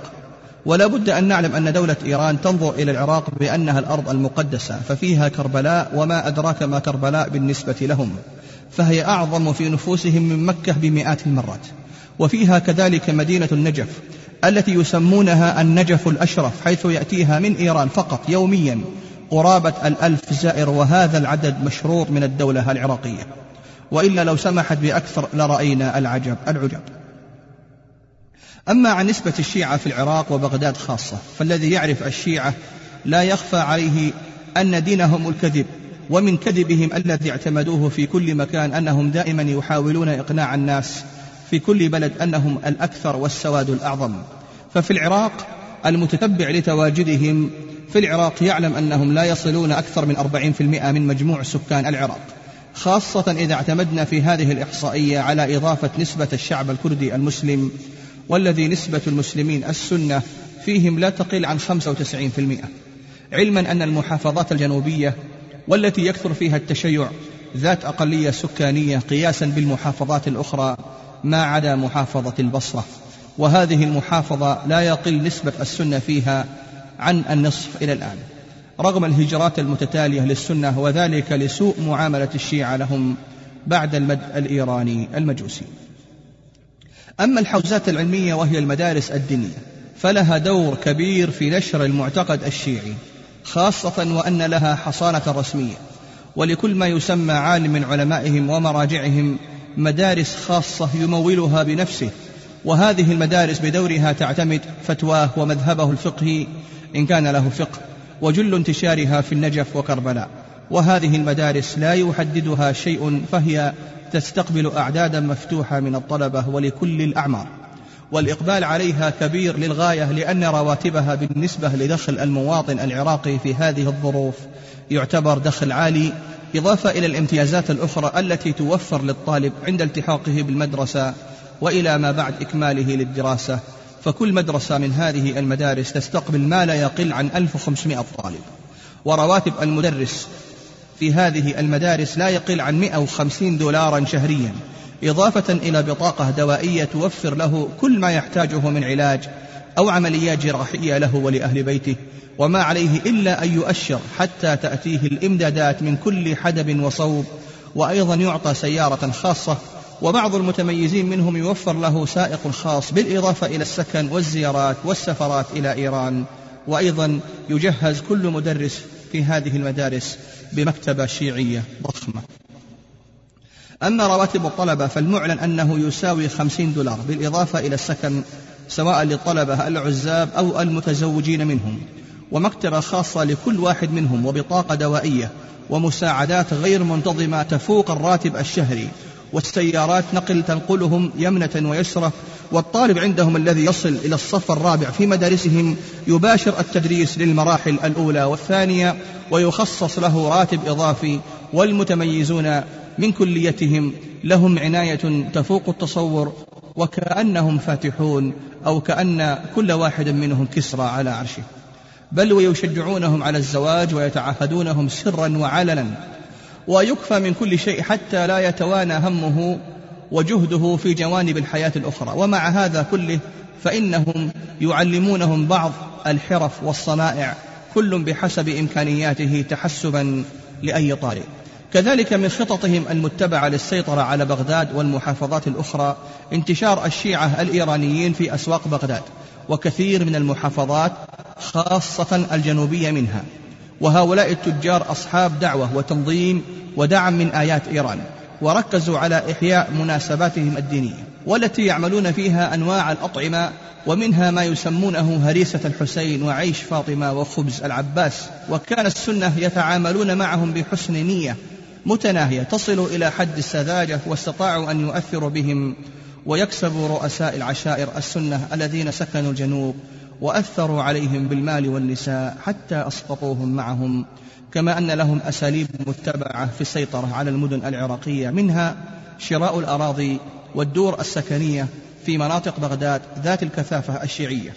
ولا بد أن نعلم أن دولة إيران تنظر إلى العراق بأنها الأرض المقدسة ففيها كربلاء وما أدراك ما كربلاء بالنسبة لهم. فهي أعظم في نفوسهم من مكة بمئات المرات. وفيها كذلك مدينة النجف التي يسمونها النجف الأشرف حيث يأتيها من إيران فقط يوميا قرابة الألف زائر وهذا العدد مشروط من الدولة العراقية. وإلا لو سمحت بأكثر لرأينا العجب العجب. أما عن نسبة الشيعة في العراق وبغداد خاصة فالذي يعرف الشيعة لا يخفى عليه أن دينهم الكذب ومن كذبهم الذي اعتمدوه في كل مكان أنهم دائما يحاولون إقناع الناس في كل بلد أنهم الأكثر والسواد الأعظم. ففي العراق المتتبع لتواجدهم في العراق يعلم أنهم لا يصلون أكثر من 40% من مجموع سكان العراق خاصة إذا اعتمدنا في هذه الإحصائية على إضافة نسبة الشعب الكردي المسلم والذي نسبة المسلمين السنة فيهم لا تقل عن 95% علما أن المحافظات الجنوبية والتي يكثر فيها التشيع ذات أقلية سكانية قياسا بالمحافظات الأخرى ما عدا محافظة البصرة. وهذه المحافظة لا يقل نسبة السنة فيها عن النصف إلى الآن. رغم الهجرات المتتالية للسنة وذلك لسوء معاملة الشيعة لهم بعد المد الإيراني المجوسي. أما الحوزات العلمية وهي المدارس الدينية فلها دور كبير في نشر المعتقد الشيعي خاصة وأن لها حصانة رسمية. ولكل ما يسمى عالم من علمائهم ومراجعهم مدارس خاصة يمولها بنفسه. وهذه المدارس بدورها تعتمد فتواه ومذهبه الفقهي إن كان له فقه وجل انتشارها في النجف وكربلاء. وهذه المدارس لا يحددها شيء فهي تستقبل أعدادا مفتوحة من الطلبة ولكل الأعمار. والإقبال عليها كبير للغاية لأن رواتبها بالنسبة لدخل المواطن العراقي في هذه الظروف يعتبر دخل عالي إضافة إلى الامتيازات الأخرى التي توفر للطالب عند التحاقه بالمدرسة وإلى ما بعد إكماله للدراسة. فكل مدرسة من هذه المدارس تستقبل ما لا يقل عن 1500 طالب. ورواتب المدرس في هذه المدارس لا يقل عن 150 دولارا شهريا إضافة إلى بطاقة دوائية توفر له كل ما يحتاجه من علاج أو عمليات جراحية له ولأهل بيته وما عليه إلا أن يؤشر حتى تأتيه الإمدادات من كل حدب وصوب وأيضا يعطى سيارة خاصة وبعض المتميزين منهم يوفر له سائق خاص بالإضافة إلى السكن والزيارات والسفرات إلى إيران وأيضا يجهز كل مدرس في هذه المدارس بمكتبة شيعية ضخمة. أما رواتب الطلبة فالمعلن أنه يساوي خمسين دولار بالإضافة إلى السكن سواء للطلبة العزاب أو المتزوجين منهم ومكتبة خاصة لكل واحد منهم وبطاقة دوائية ومساعدات غير منتظمة تفوق الراتب الشهري والسيارات نقل تنقلهم يمنة ويسرة والطالب عندهم الذي يصل إلى الصف الرابع في مدارسهم يباشر التدريس للمراحل الأولى والثانية ويخصص له راتب إضافي والمتميزون من كليتهم لهم عناية تفوق التصور وكأنهم فاتحون أو كأن كل واحد منهم كسرى على عرشه. بل ويشجعونهم على الزواج ويتعهدونهم سرا وعلنا. ويكفى من كل شيء حتى لا يتوانى همه وجهده في جوانب الحياة الأخرى. ومع هذا كله فإنهم يعلمونهم بعض الحرف والصنائع كل بحسب إمكانياته تحسبا لأي طالب. كذلك من خططهم المتبعة للسيطرة على بغداد والمحافظات الأخرى انتشار الشيعة الإيرانيين في أسواق بغداد وكثير من المحافظات خاصة الجنوبية منها. وهؤلاء التجار أصحاب دعوة وتنظيم ودعم من آيات إيران. وركزوا على إحياء مناسباتهم الدينية والتي يعملون فيها أنواع الأطعمة ومنها ما يسمونه هريسة الحسين وعيش فاطمة وخبز العباس. وكان السنة يتعاملون معهم بحسن نية متناهية تصل إلى حد السذاجة واستطاعوا أن يؤثروا بهم ويكسبوا رؤساء العشائر السنة الذين سكنوا الجنوب وأثروا عليهم بالمال والنساء حتى أسقطوهم معهم. كما أن لهم أساليب متبعة في السيطرة على المدن العراقية منها شراء الأراضي والدور السكنية في مناطق بغداد ذات الكثافة الشيعية.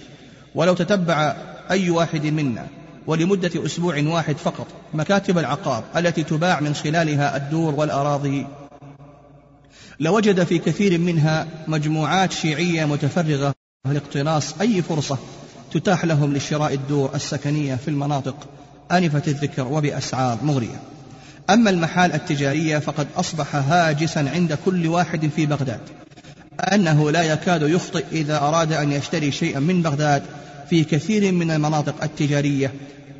ولو تتبع أي واحد منا ولمدة أسبوع واحد فقط مكاتب العقار التي تباع من خلالها الدور والأراضي لوجد في كثير منها مجموعات شيعية متفرغة لاقتناص أي فرصة تتاح لهم لشراء الدور السكنية في المناطق آنفة الذكر وبأسعار مغرية. أما المحال التجارية فقد أصبح هاجسا عند كل واحد في بغداد أنه لا يكاد يخطئ إذا أراد أن يشتري شيئا من بغداد. في كثير من المناطق التجارية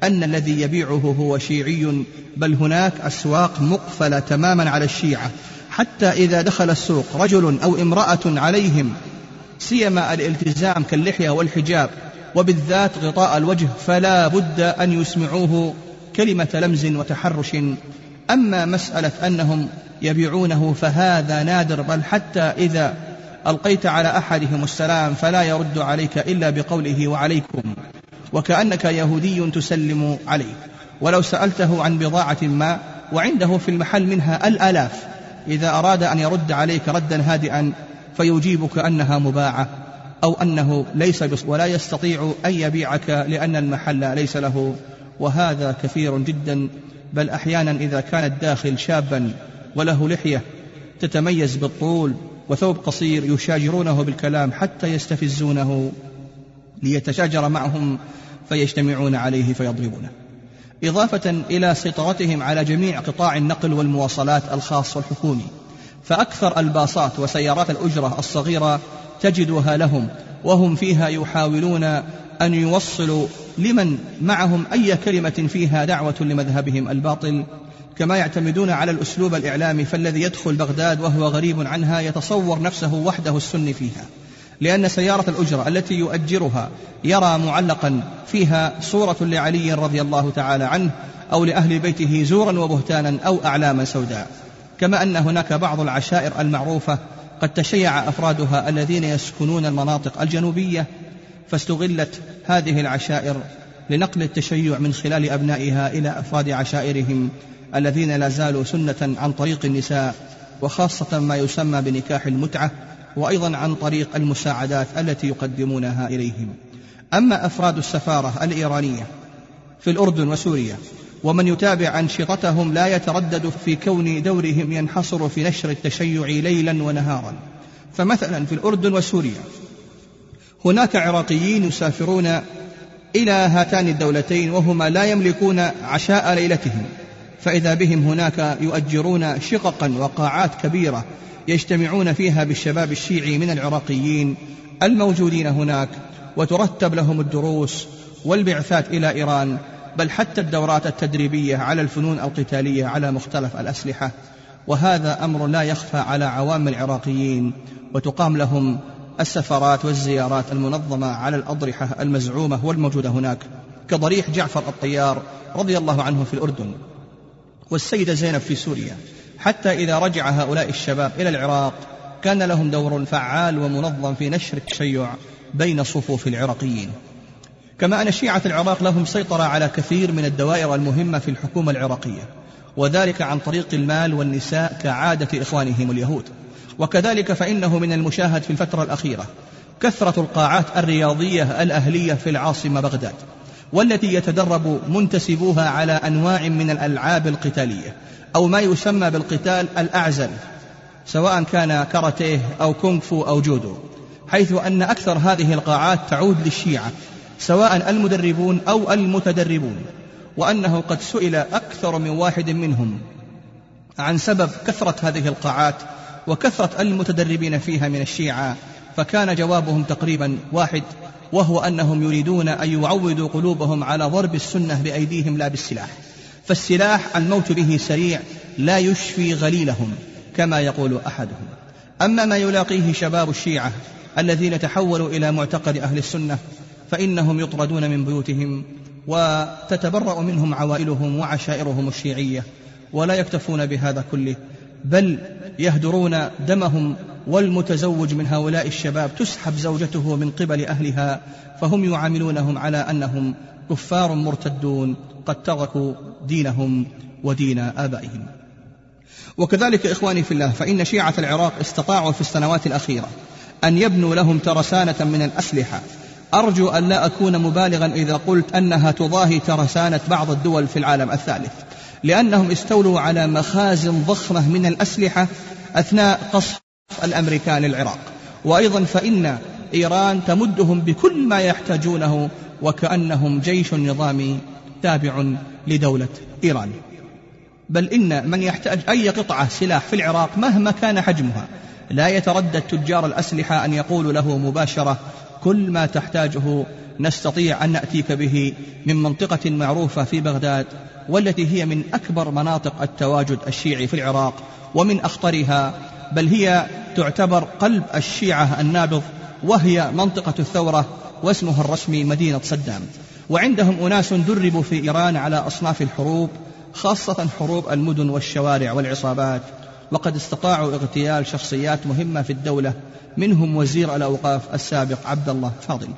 أن الذي يبيعه هو شيعي بل هناك أسواق مقفلة تماما على الشيعة. حتى إذا دخل السوق رجل أو امرأة عليهم سيما الالتزام كاللحية والحجاب وبالذات غطاء الوجه فلا بد أن يسمعوه كلمة لمز وتحرش. أما مسألة أنهم يبيعونه فهذا نادر بل حتى إذا ألقيت على أحدهم السلام فلا يرد عليك إلا بقوله وعليكم وكأنك يهودي تسلم عليه. ولو سألته عن بضاعة ما وعنده في المحل منها الآلاف إذا أراد أن يرد عليك ردا هادئا فيجيبك أنها مباعة. أو أنه ليس ولا يستطيع أن يبيعك لأن المحل ليس له. وهذا كثير جدا بل أحيانا إذا كان الداخل شابا وله لحية تتميز بالطول وثوب قصير يشاجرونه بالكلام حتى يستفزونه. ليتشاجر معهم فيجتمعون عليه فيضربونه. إضافة إلى سيطرتهم على جميع قطاع النقل والمواصلات الخاص والحكومي فأكثر الباصات وسيارات الأجرة الصغيرة تجدها لهم وهم فيها يحاولون أن يوصلوا لمن معهم أي كلمة فيها دعوة لمذهبهم الباطل. كما يعتمدون على الأسلوب الإعلامي فالذي يدخل بغداد وهو غريب عنها يتصور نفسه وحده السني فيها. لأن سيارة الأجرة التي يؤجرها يرى معلقا فيها صورة لعلي رضي الله تعالى عنه أو لأهل بيته زورا وبهتانا أو أعلاما سوداء. كما أن هناك بعض العشائر المعروفة قد تشيع أفرادها الذين يسكنون المناطق الجنوبية فاستغلت هذه العشائر لنقل التشيع من خلال أبنائها إلى أفراد عشائرهم الذين لا زالوا سنة عن طريق النساء وخاصة ما يسمى بنكاح المتعة وأيضا عن طريق المساعدات التي يقدمونها إليهم. أما أفراد السفارة الإيرانية في الأردن وسوريا ومن يتابع أنشطتهم لا يتردد في كون دورهم ينحصر في نشر التشيع ليلا ونهارا. فمثلا في الأردن وسوريا هناك عراقيين يسافرون إلى هاتان الدولتين وهما لا يملكون عشاء ليلتهم فإذا بهم هناك يؤجرون شققا وقاعات كبيرة يجتمعون فيها بالشباب الشيعي من العراقيين الموجودين هناك وترتب لهم الدروس والبعثات إلى إيران بل حتى الدورات التدريبية على الفنون القتالية على مختلف الأسلحة. وهذا أمر لا يخفى على عوام العراقيين وتقام لهم السفرات والزيارات المنظمة على الأضرحة المزعومة والموجودة هناك كضريح جعفر الطيار رضي الله عنه في الأردن والسيدة زينب في سوريا. حتى إذا رجع هؤلاء الشباب إلى العراق كان لهم دور فعال ومنظم في نشر التشيع بين صفوف العراقيين. كما أن شيعة العراق لهم سيطرة على كثير من الدوائر المهمة في الحكومة العراقية وذلك عن طريق المال والنساء كعادة إخوانهم اليهود. وكذلك فإنه من المشاهد في الفترة الأخيرة كثرة القاعات الرياضية الأهلية في العاصمة بغداد والتي يتدرب منتسبوها على أنواع من الألعاب القتالية أو ما يسمى بالقتال الأعزل سواء كان كاراتيه أو كونغ فو أو جودو حيث أن أكثر هذه القاعات تعود للشيعة سواء المدربون أو المتدربون وأنه قد سئل أكثر من واحد منهم عن سبب كثرة هذه القاعات وكثرة المتدربين فيها من الشيعة فكان جوابهم تقريبا واحد وهو أنهم يريدون أن يعودوا قلوبهم على ضرب السنة بأيديهم لا بالسلاح فالسلاح الموت به سريع لا يشفي غليلهم كما يقول أحدهم. أما ما يلاقيه شباب الشيعة الذين تحولوا إلى معتقد أهل السنة فإنهم يطردون من بيوتهم وتتبرأ منهم عوائلهم وعشائرهم الشيعية ولا يكتفون بهذا كله بل يهدرون دمهم والمتزوج من هؤلاء الشباب تسحب زوجته من قبل أهلها فهم يعاملونهم على أنهم كفار مرتدون قد تركوا دينهم ودين آبائهم. وكذلك إخواني في الله فإن شيعة العراق استطاعوا في السنوات الأخيرة أن يبنوا لهم ترسانة من الأسلحة أرجو أن لا أكون مبالغا إذا قلت أنها تضاهي ترسانة بعض الدول في العالم الثالث لأنهم استولوا على مخازن ضخمة من الأسلحة أثناء قصف الأمريكان العراق. وأيضا فإن إيران تمدهم بكل ما يحتاجونه وكأنهم جيش نظامي تابع لدولة إيران. بل إن من يحتاج أي قطعة سلاح في العراق مهما كان حجمها لا يتردد تجار الأسلحة أن يقولوا له مباشرة كل ما تحتاجه نستطيع أن نأتيك به من منطقة معروفة في بغداد والتي هي من أكبر مناطق التواجد الشيعي في العراق ومن أخطرها بل هي تعتبر قلب الشيعة النابض وهي منطقة الثورة واسمها الرسمي مدينة صدام. وعندهم أناس دربوا في إيران على أصناف الحروب خاصة حروب المدن والشوارع والعصابات. وقد استطاعوا اغتيال شخصيات مهمة في الدولة منهم وزير الأوقاف السابق عبد الله فاضل.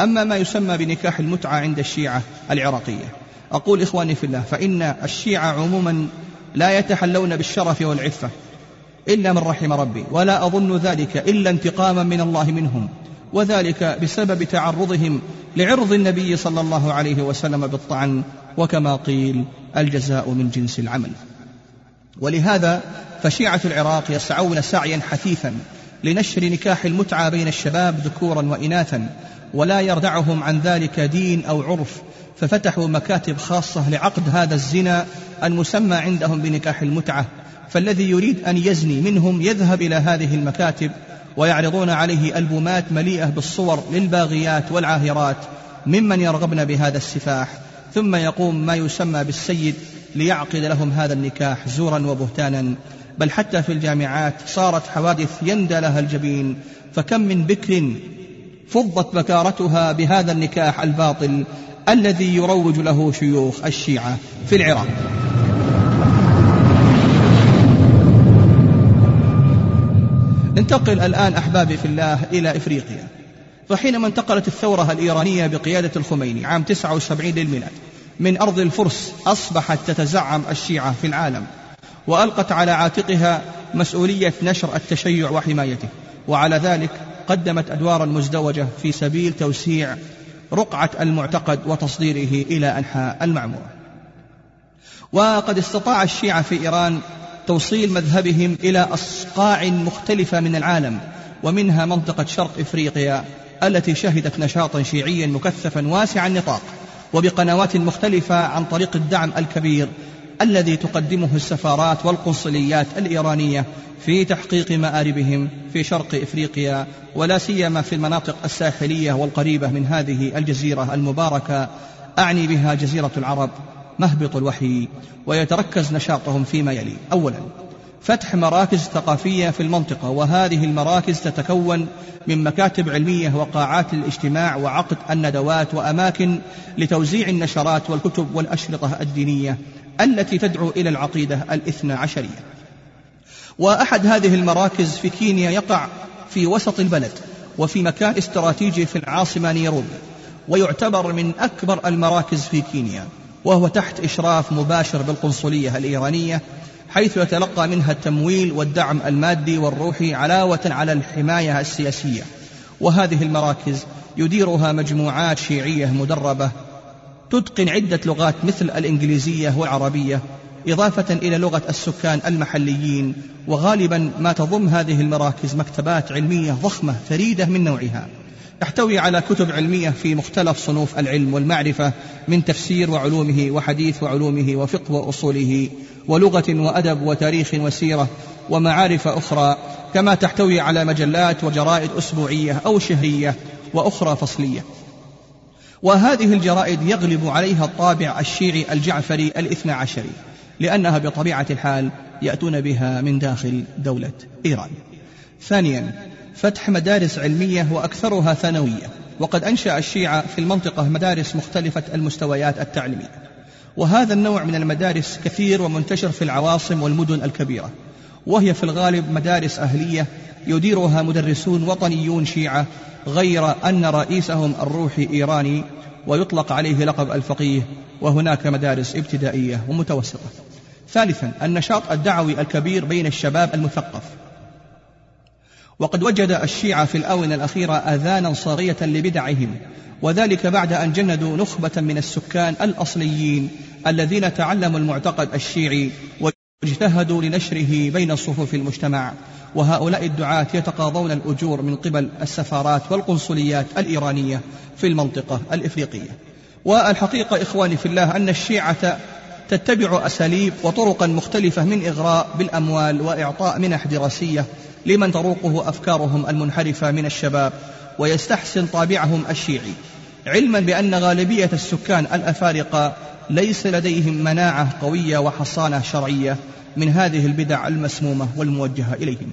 أما ما يسمى بنكاح المتعة عند الشيعة العراقية. أقول إخواني في الله فإن الشيعة عموما لا يتحلون بالشرف والعفة إلا من رحم ربي ولا أظن ذلك إلا انتقاما من الله منهم وذلك بسبب تعرضهم لعرض النبي صلى الله عليه وسلم بالطعن وكما قيل الجزاء من جنس العمل. ولهذا فشيعة العراق يسعون سعيا حثيثا لنشر نكاح المتعة بين الشباب ذكورا وإناثا ولا يردعهم عن ذلك دين أو عرف ففتحوا مكاتب خاصة لعقد هذا الزنا المسمى عندهم بنكاح المتعة. فالذي يريد أن يزني منهم يذهب إلى هذه المكاتب ويعرضون عليه ألبومات مليئة بالصور للباغيات والعاهرات ممن يرغبن بهذا السفاح. ثم يقوم ما يسمى بالسيد ليعقد لهم هذا النكاح زورا وبهتانا. بل حتى في الجامعات صارت حوادث يندى لها الجبين. فكم من بكر فضت بكارتها بهذا النكاح الباطل الذي يروج له شيوخ الشيعة في العراق. ننتقل الآن أحبابي في الله إلى إفريقيا. فحينما انتقلت الثورة الإيرانية بقيادة الخميني عام 79 للميلاد من أرض الفرس أصبحت تتزعم الشيعة في العالم. وألقت على عاتقها مسؤولية نشر التشيع وحمايته. وعلى ذلك قدمت أدوارا مزدوجة في سبيل توسيع رقعة المعتقد وتصديره إلى أنحاء المعمورة. وقد استطاع الشيعة في إيران توصيل مذهبهم إلى أصقاع مختلفة من العالم ومنها منطقة شرق إفريقيا التي شهدت نشاطا شيعيا مكثفا واسع النطاق وبقنوات مختلفة عن طريق الدعم الكبير الذي تقدمه السفارات والقنصليات الإيرانية في تحقيق مآربهم في شرق إفريقيا ولا سيما في المناطق الساحلية والقريبة من هذه الجزيرة المباركة أعني بها جزيرة العرب مهبط الوحي ويتركز نشاطهم فيما يلي. أولا فتح مراكز ثقافية في المنطقة وهذه المراكز تتكون من مكاتب علمية وقاعات للاجتماع وعقد الندوات وأماكن لتوزيع النشرات والكتب والأشرطة الدينية التي تدعو إلى العقيدة الاثنى عشرية. وأحد هذه المراكز في كينيا يقع في وسط البلد وفي مكان استراتيجي في العاصمة نيروبي ويعتبر من أكبر المراكز في كينيا وهو تحت إشراف مباشر بالقنصلية الإيرانية حيث يتلقى منها التمويل والدعم المادي والروحي علاوة على الحماية السياسية. وهذه المراكز يديرها مجموعات شيعية مدربة تتقن عدة لغات مثل الإنجليزية والعربية إضافة إلى لغة السكان المحليين وغالبا ما تضم هذه المراكز مكتبات علمية ضخمة فريدة من نوعها. تحتوي على كتب علمية في مختلف صنوف العلم والمعرفة من تفسير وعلومه وحديث وعلومه وفقه وأصوله ولغة وأدب وتاريخ وسيرة ومعارف أخرى كما تحتوي على مجلات وجرائد أسبوعية أو شهرية وأخرى فصلية. وهذه الجرائد يغلب عليها الطابع الشيعي الجعفري الاثنى عشري لأنها بطبيعة الحال يأتون بها من داخل دولة إيران. ثانيا فتح مدارس علمية وأكثرها ثانوية وقد أنشأ الشيعة في المنطقة مدارس مختلفة المستويات التعليمية. وهذا النوع من المدارس كثير ومنتشر في العواصم والمدن الكبيرة وهي في الغالب مدارس أهلية يديرها مدرسون وطنيون شيعة غير أن رئيسهم الروحي إيراني ويطلق عليه لقب الفقيه وهناك مدارس ابتدائية ومتوسطة. ثالثا النشاط الدعوي الكبير بين الشباب المثقف. وقد وجد الشيعة في الآونة الأخيرة آذانا صاغية لبدعهم وذلك بعد أن جندوا نخبة من السكان الأصليين الذين تعلموا المعتقد الشيعي واجتهدوا لنشره بين صفوف المجتمع. وهؤلاء الدعاة يتقاضون الأجور من قبل السفارات والقنصليات الإيرانية في المنطقة الإفريقية. والحقيقة إخواني في الله أن الشيعة تتبع أساليب وطرقا مختلفة من إغراء بالأموال وإعطاء منح دراسية لمن تروقه أفكارهم المنحرفة من الشباب ويستحسن طابعهم الشيعي. علما بأن غالبية السكان الأفارقة ليس لديهم مناعة قوية وحصانة شرعية من هذه البدع المسمومة والموجهة إليهم.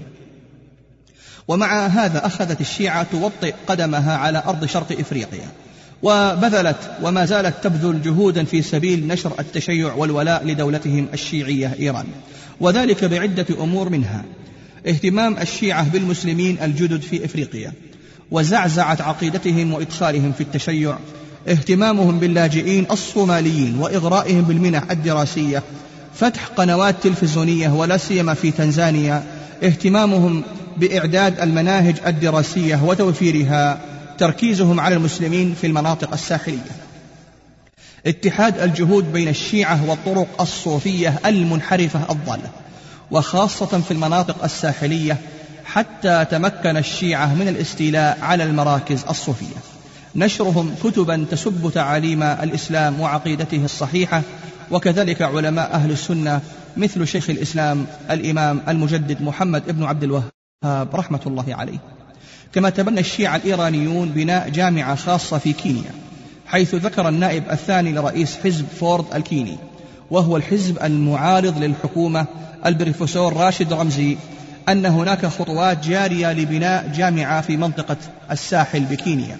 ومع هذا أخذت الشيعة توطئ قدمها على أرض شرق إفريقيا وبذلت وما زالت تبذل جهودا في سبيل نشر التشيع والولاء لدولتهم الشيعية إيران. وذلك بعدة أمور منها اهتمام الشيعة بالمسلمين الجدد في إفريقيا وزعزعة عقيدتهم وإدخالهم في التشيع اهتمامهم باللاجئين الصوماليين وإغرائهم بالمنح الدراسية فتح قنوات تلفزيونية ولا سيما في تنزانيا اهتمامهم بإعداد المناهج الدراسية وتوفيرها تركيزهم على المسلمين في المناطق الساحلية. اتحاد الجهود بين الشيعة والطرق الصوفية المنحرفة الضالة وخاصة في المناطق الساحلية حتى تمكن الشيعة من الاستيلاء على المراكز الصوفية. نشرهم كتبا تسب تعاليم الإسلام وعقيدته الصحيحة وكذلك علماء أهل السنة مثل شيخ الإسلام الإمام المجدد محمد بن عبد الوهاب رحمة الله عليه. كما تبنى الشيعة الإيرانيون بناء جامعة خاصة في كينيا حيث ذكر النائب الثاني لرئيس حزب فورد الكيني وهو الحزب المعارض للحكومة البروفيسور راشد رمزي أن هناك خطوات جارية لبناء جامعة في منطقة الساحل بكينيا.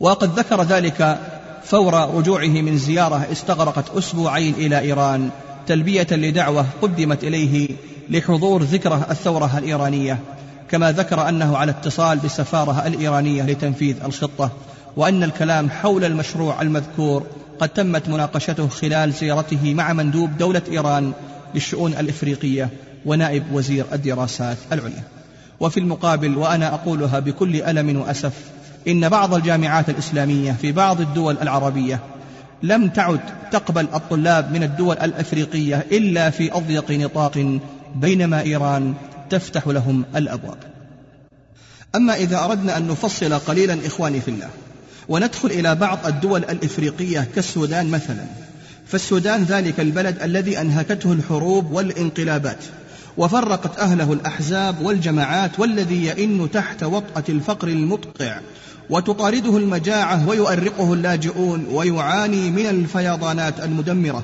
وقد ذكر ذلك فور رجوعه من زيارة استغرقت أسبوعين إلى إيران. تلبية لدعوة قدمت إليه لحضور ذكرى الثورة الإيرانية. كما ذكر أنه على اتصال بالسفارة الإيرانية لتنفيذ الخطة. وأن الكلام حول المشروع المذكور قد تمت مناقشته خلال زيارته مع مندوب دولة إيران للشؤون الإفريقية ونائب وزير الدراسات العليا. وفي المقابل وأنا أقولها بكل ألم وأسف إن بعض الجامعات الإسلامية في بعض الدول العربية لم تعد تقبل الطلاب من الدول الأفريقية إلا في أضيق نطاق بينما إيران تفتح لهم الأبواب. أما إذا أردنا أن نفصل قليلا إخواني في الله وندخل إلى بعض الدول الإفريقية كالسودان مثلا فالسودان ذلك البلد الذي أنهكته الحروب والانقلابات وفرقت أهله الأحزاب والجماعات والذي يئن تحت وطأة الفقر المدقع وتطارده المجاعة ويؤرقه اللاجئون ويعاني من الفيضانات المدمرة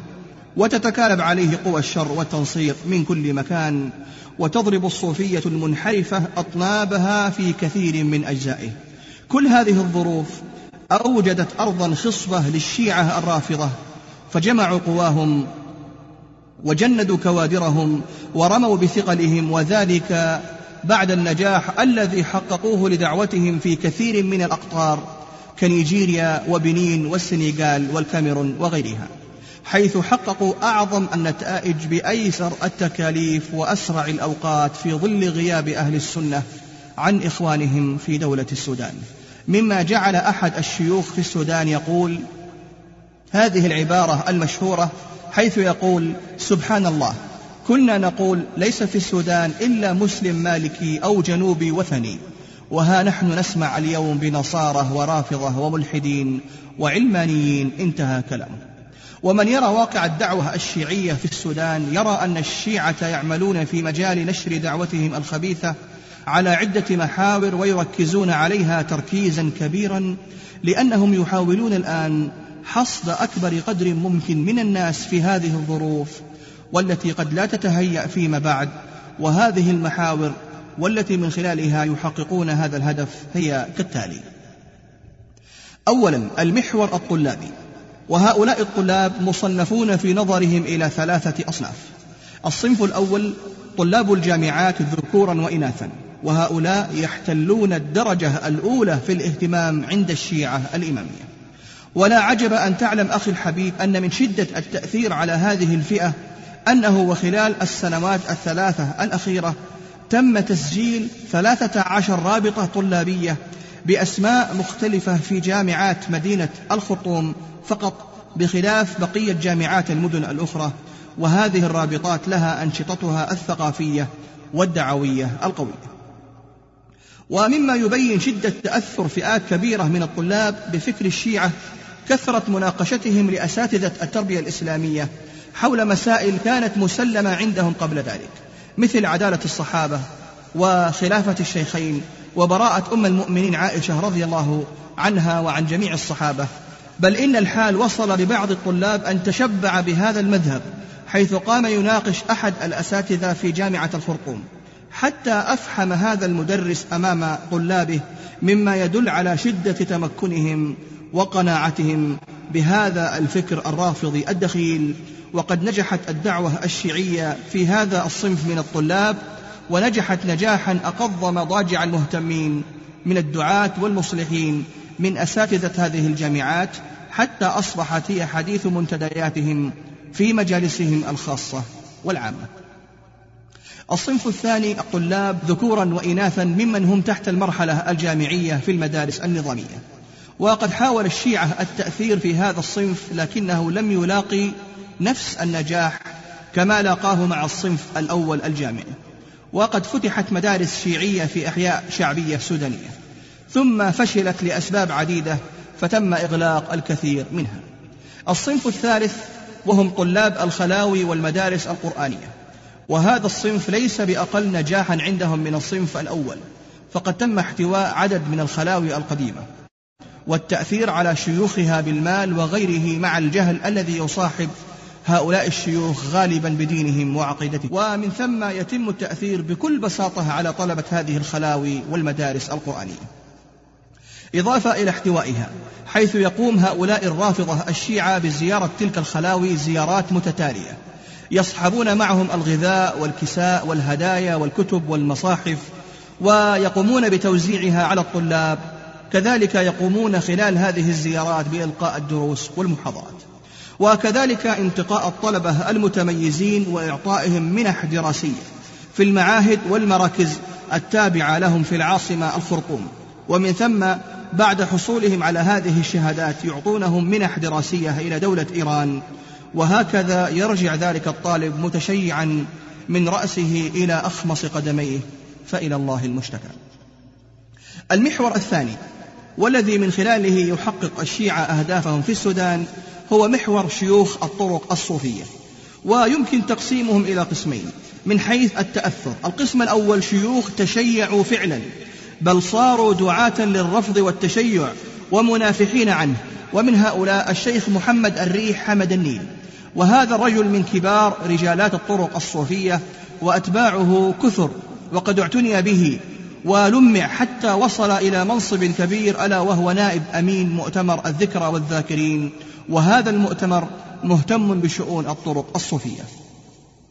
وتتكالب عليه قوى الشر والتنصير من كل مكان وتضرب الصوفية المنحرفة أطنابها في كثير من أجزائه. كل هذه الظروف أوجدت أرضا خصبة للشيعة الرافضة فجمعوا قواهم وجندوا كوادرهم ورموا بثقلهم وذلك بعد النجاح الذي حققوه لدعوتهم في كثير من الأقطار كنيجيريا وبنين والسنغال والكاميرون وغيرها حيث حققوا أعظم النتائج بأيسر التكاليف وأسرع الأوقات في ظل غياب أهل السنة عن إخوانهم في دولة السودان. مما جعل أحد الشيوخ في السودان يقول هذه العبارة المشهورة حيث يقول سبحان الله كنا نقول ليس في السودان إلا مسلم مالكي أو جنوبي وثني وها نحن نسمع اليوم بنصارى ورافضة وملحدين وعلمانيين انتهى كلامه. ومن يرى واقع الدعوة الشيعية في السودان يرى أن الشيعة يعملون في مجال نشر دعوتهم الخبيثة على عدة محاور ويركزون عليها تركيزا كبيرا لأنهم يحاولون الآن حصد أكبر قدر ممكن من الناس في هذه الظروف والتي قد لا تتهيأ فيما بعد وهذه المحاور والتي من خلالها يحققون هذا الهدف هي كالتالي. أولا المحور الطلابي وهؤلاء الطلاب مصنفون في نظرهم إلى ثلاثة أصناف. الصنف الأول طلاب الجامعات ذكورا وإناثا وهؤلاء يحتلون الدرجة الأولى في الاهتمام عند الشيعة الإمامية. ولا عجب أن تعلم أخي الحبيب أن من شدة التأثير على هذه الفئة أنه وخلال السنوات الثلاثة الأخيرة تم تسجيل ثلاثة عشر رابطة طلابية بأسماء مختلفة في جامعات مدينة الخرطوم فقط بخلاف بقية جامعات المدن الأخرى وهذه الرابطات لها أنشطتها الثقافية والدعوية القوية. ومما يبين شدة تأثر فئات كبيرة من الطلاب بفكر الشيعة كثرة مناقشتهم لأساتذة التربية الإسلامية حول مسائل كانت مسلمة عندهم قبل ذلك مثل عدالة الصحابة وخلافة الشيخين وبراءة أم المؤمنين عائشة رضي الله عنها وعن جميع الصحابة. بل إن الحال وصل ببعض الطلاب أن تشبع بهذا المذهب حيث قام يناقش أحد الأساتذة في جامعة الخرطوم حتى أفحم هذا المدرس أمام طلابه مما يدل على شدة تمكنهم وقناعتهم بهذا الفكر الرافضي الدخيل وقد نجحت الدعوة الشيعية في هذا الصنف من الطلاب ونجحت نجاحا أقض مضاجع المهتمين من الدعاة والمصلحين من أساتذة هذه الجامعات حتى أصبحت هي حديث منتدياتهم في مجالسهم الخاصة والعامة. الصنف الثاني الطلاب ذكورا وإناثا ممن هم تحت المرحلة الجامعية في المدارس النظامية. وقد حاول الشيعة التأثير في هذا الصنف لكنه لم يلاقي نفس النجاح كما لاقاه مع الصنف الأول الجامعي وقد فتحت مدارس شيعية في أحياء شعبية سودانية. ثم فشلت لأسباب عديدة فتم إغلاق الكثير منها. الصنف الثالث وهم طلاب الخلاوي والمدارس القرآنية. وهذا الصنف ليس بأقل نجاحا عندهم من الصنف الأول فقد تم احتواء عدد من الخلاوي القديمة. والتأثير على شيوخها بالمال وغيره مع الجهل الذي يصاحب هؤلاء الشيوخ غالبا بدينهم وعقيدتهم. ومن ثم يتم التأثير بكل بساطة على طلبة هذه الخلاوي والمدارس القرآنية. إضافة إلى احتوائها حيث يقوم هؤلاء الرافضة الشيعة بزيارة تلك الخلاوي زيارات متتالية. يصحبون معهم الغذاء والكساء والهدايا والكتب والمصاحف ويقومون بتوزيعها على الطلاب. كذلك يقومون خلال هذه الزيارات بإلقاء الدروس والمحاضرات. وكذلك انتقاء الطلبة المتميزين وإعطائهم منح دراسية في المعاهد والمراكز التابعة لهم في العاصمة الخرطوم. ومن ثم بعد حصولهم على هذه الشهادات يعطونهم منح دراسية إلى دولة إيران وهكذا يرجع ذلك الطالب متشيعا من رأسه إلى أخمص قدميه فإلى الله المشتكى. المحور الثاني والذي من خلاله يحقق الشيعة أهدافهم في السودان هو محور شيوخ الطرق الصوفية ويمكن تقسيمهم إلى قسمين من حيث التأثر. القسم الأول شيوخ تشيعوا فعلا بل صاروا دعاة للرفض والتشيع ومنافحين عنه ومن هؤلاء الشيخ محمد الريح حمد النيل. وهذا الرجل من كبار رجالات الطرق الصوفية وأتباعه كثر وقد اعتني به ولمع حتى وصل إلى منصب كبير ألا وهو نائب أمين مؤتمر الذكرى والذاكرين. وهذا المؤتمر مهتم بشؤون الطرق الصوفية.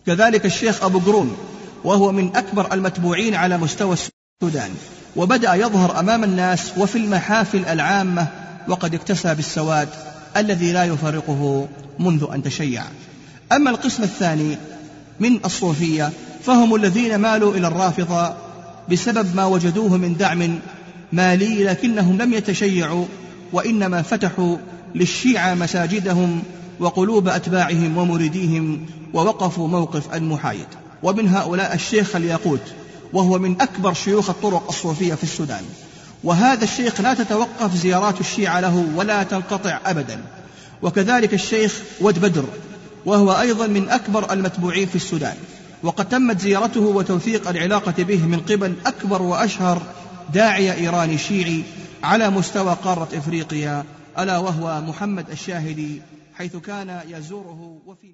كذلك الشيخ أبو قرون وهو من أكبر المتبوعين على مستوى السودان وبدأ يظهر أمام الناس وفي المحافل العامة وقد اكتسى بالسواد الذي لا يفارقه منذ أن تشيع. أما القسم الثاني من الصوفية فهم الذين مالوا إلى الرافضة بسبب ما وجدوه من دعم مالي لكنهم لم يتشيعوا وإنما فتحوا للشيعة مساجدهم وقلوب أتباعهم ومريديهم ووقفوا موقف المحايد. ومن هؤلاء الشيخ الياقوت وهو من أكبر شيوخ الطرق الصوفية في السودان. وهذا الشيخ لا تتوقف زيارات الشيعة له ولا تنقطع أبدا. وكذلك الشيخ ود بدر وهو أيضا من أكبر المتبوعين في السودان. وقد تمت زيارته وتوثيق العلاقة به من قبل أكبر وأشهر داعية إيراني شيعي على مستوى قارة إفريقيا ألا وهو محمد الشاهدي حيث كان يزوره وفي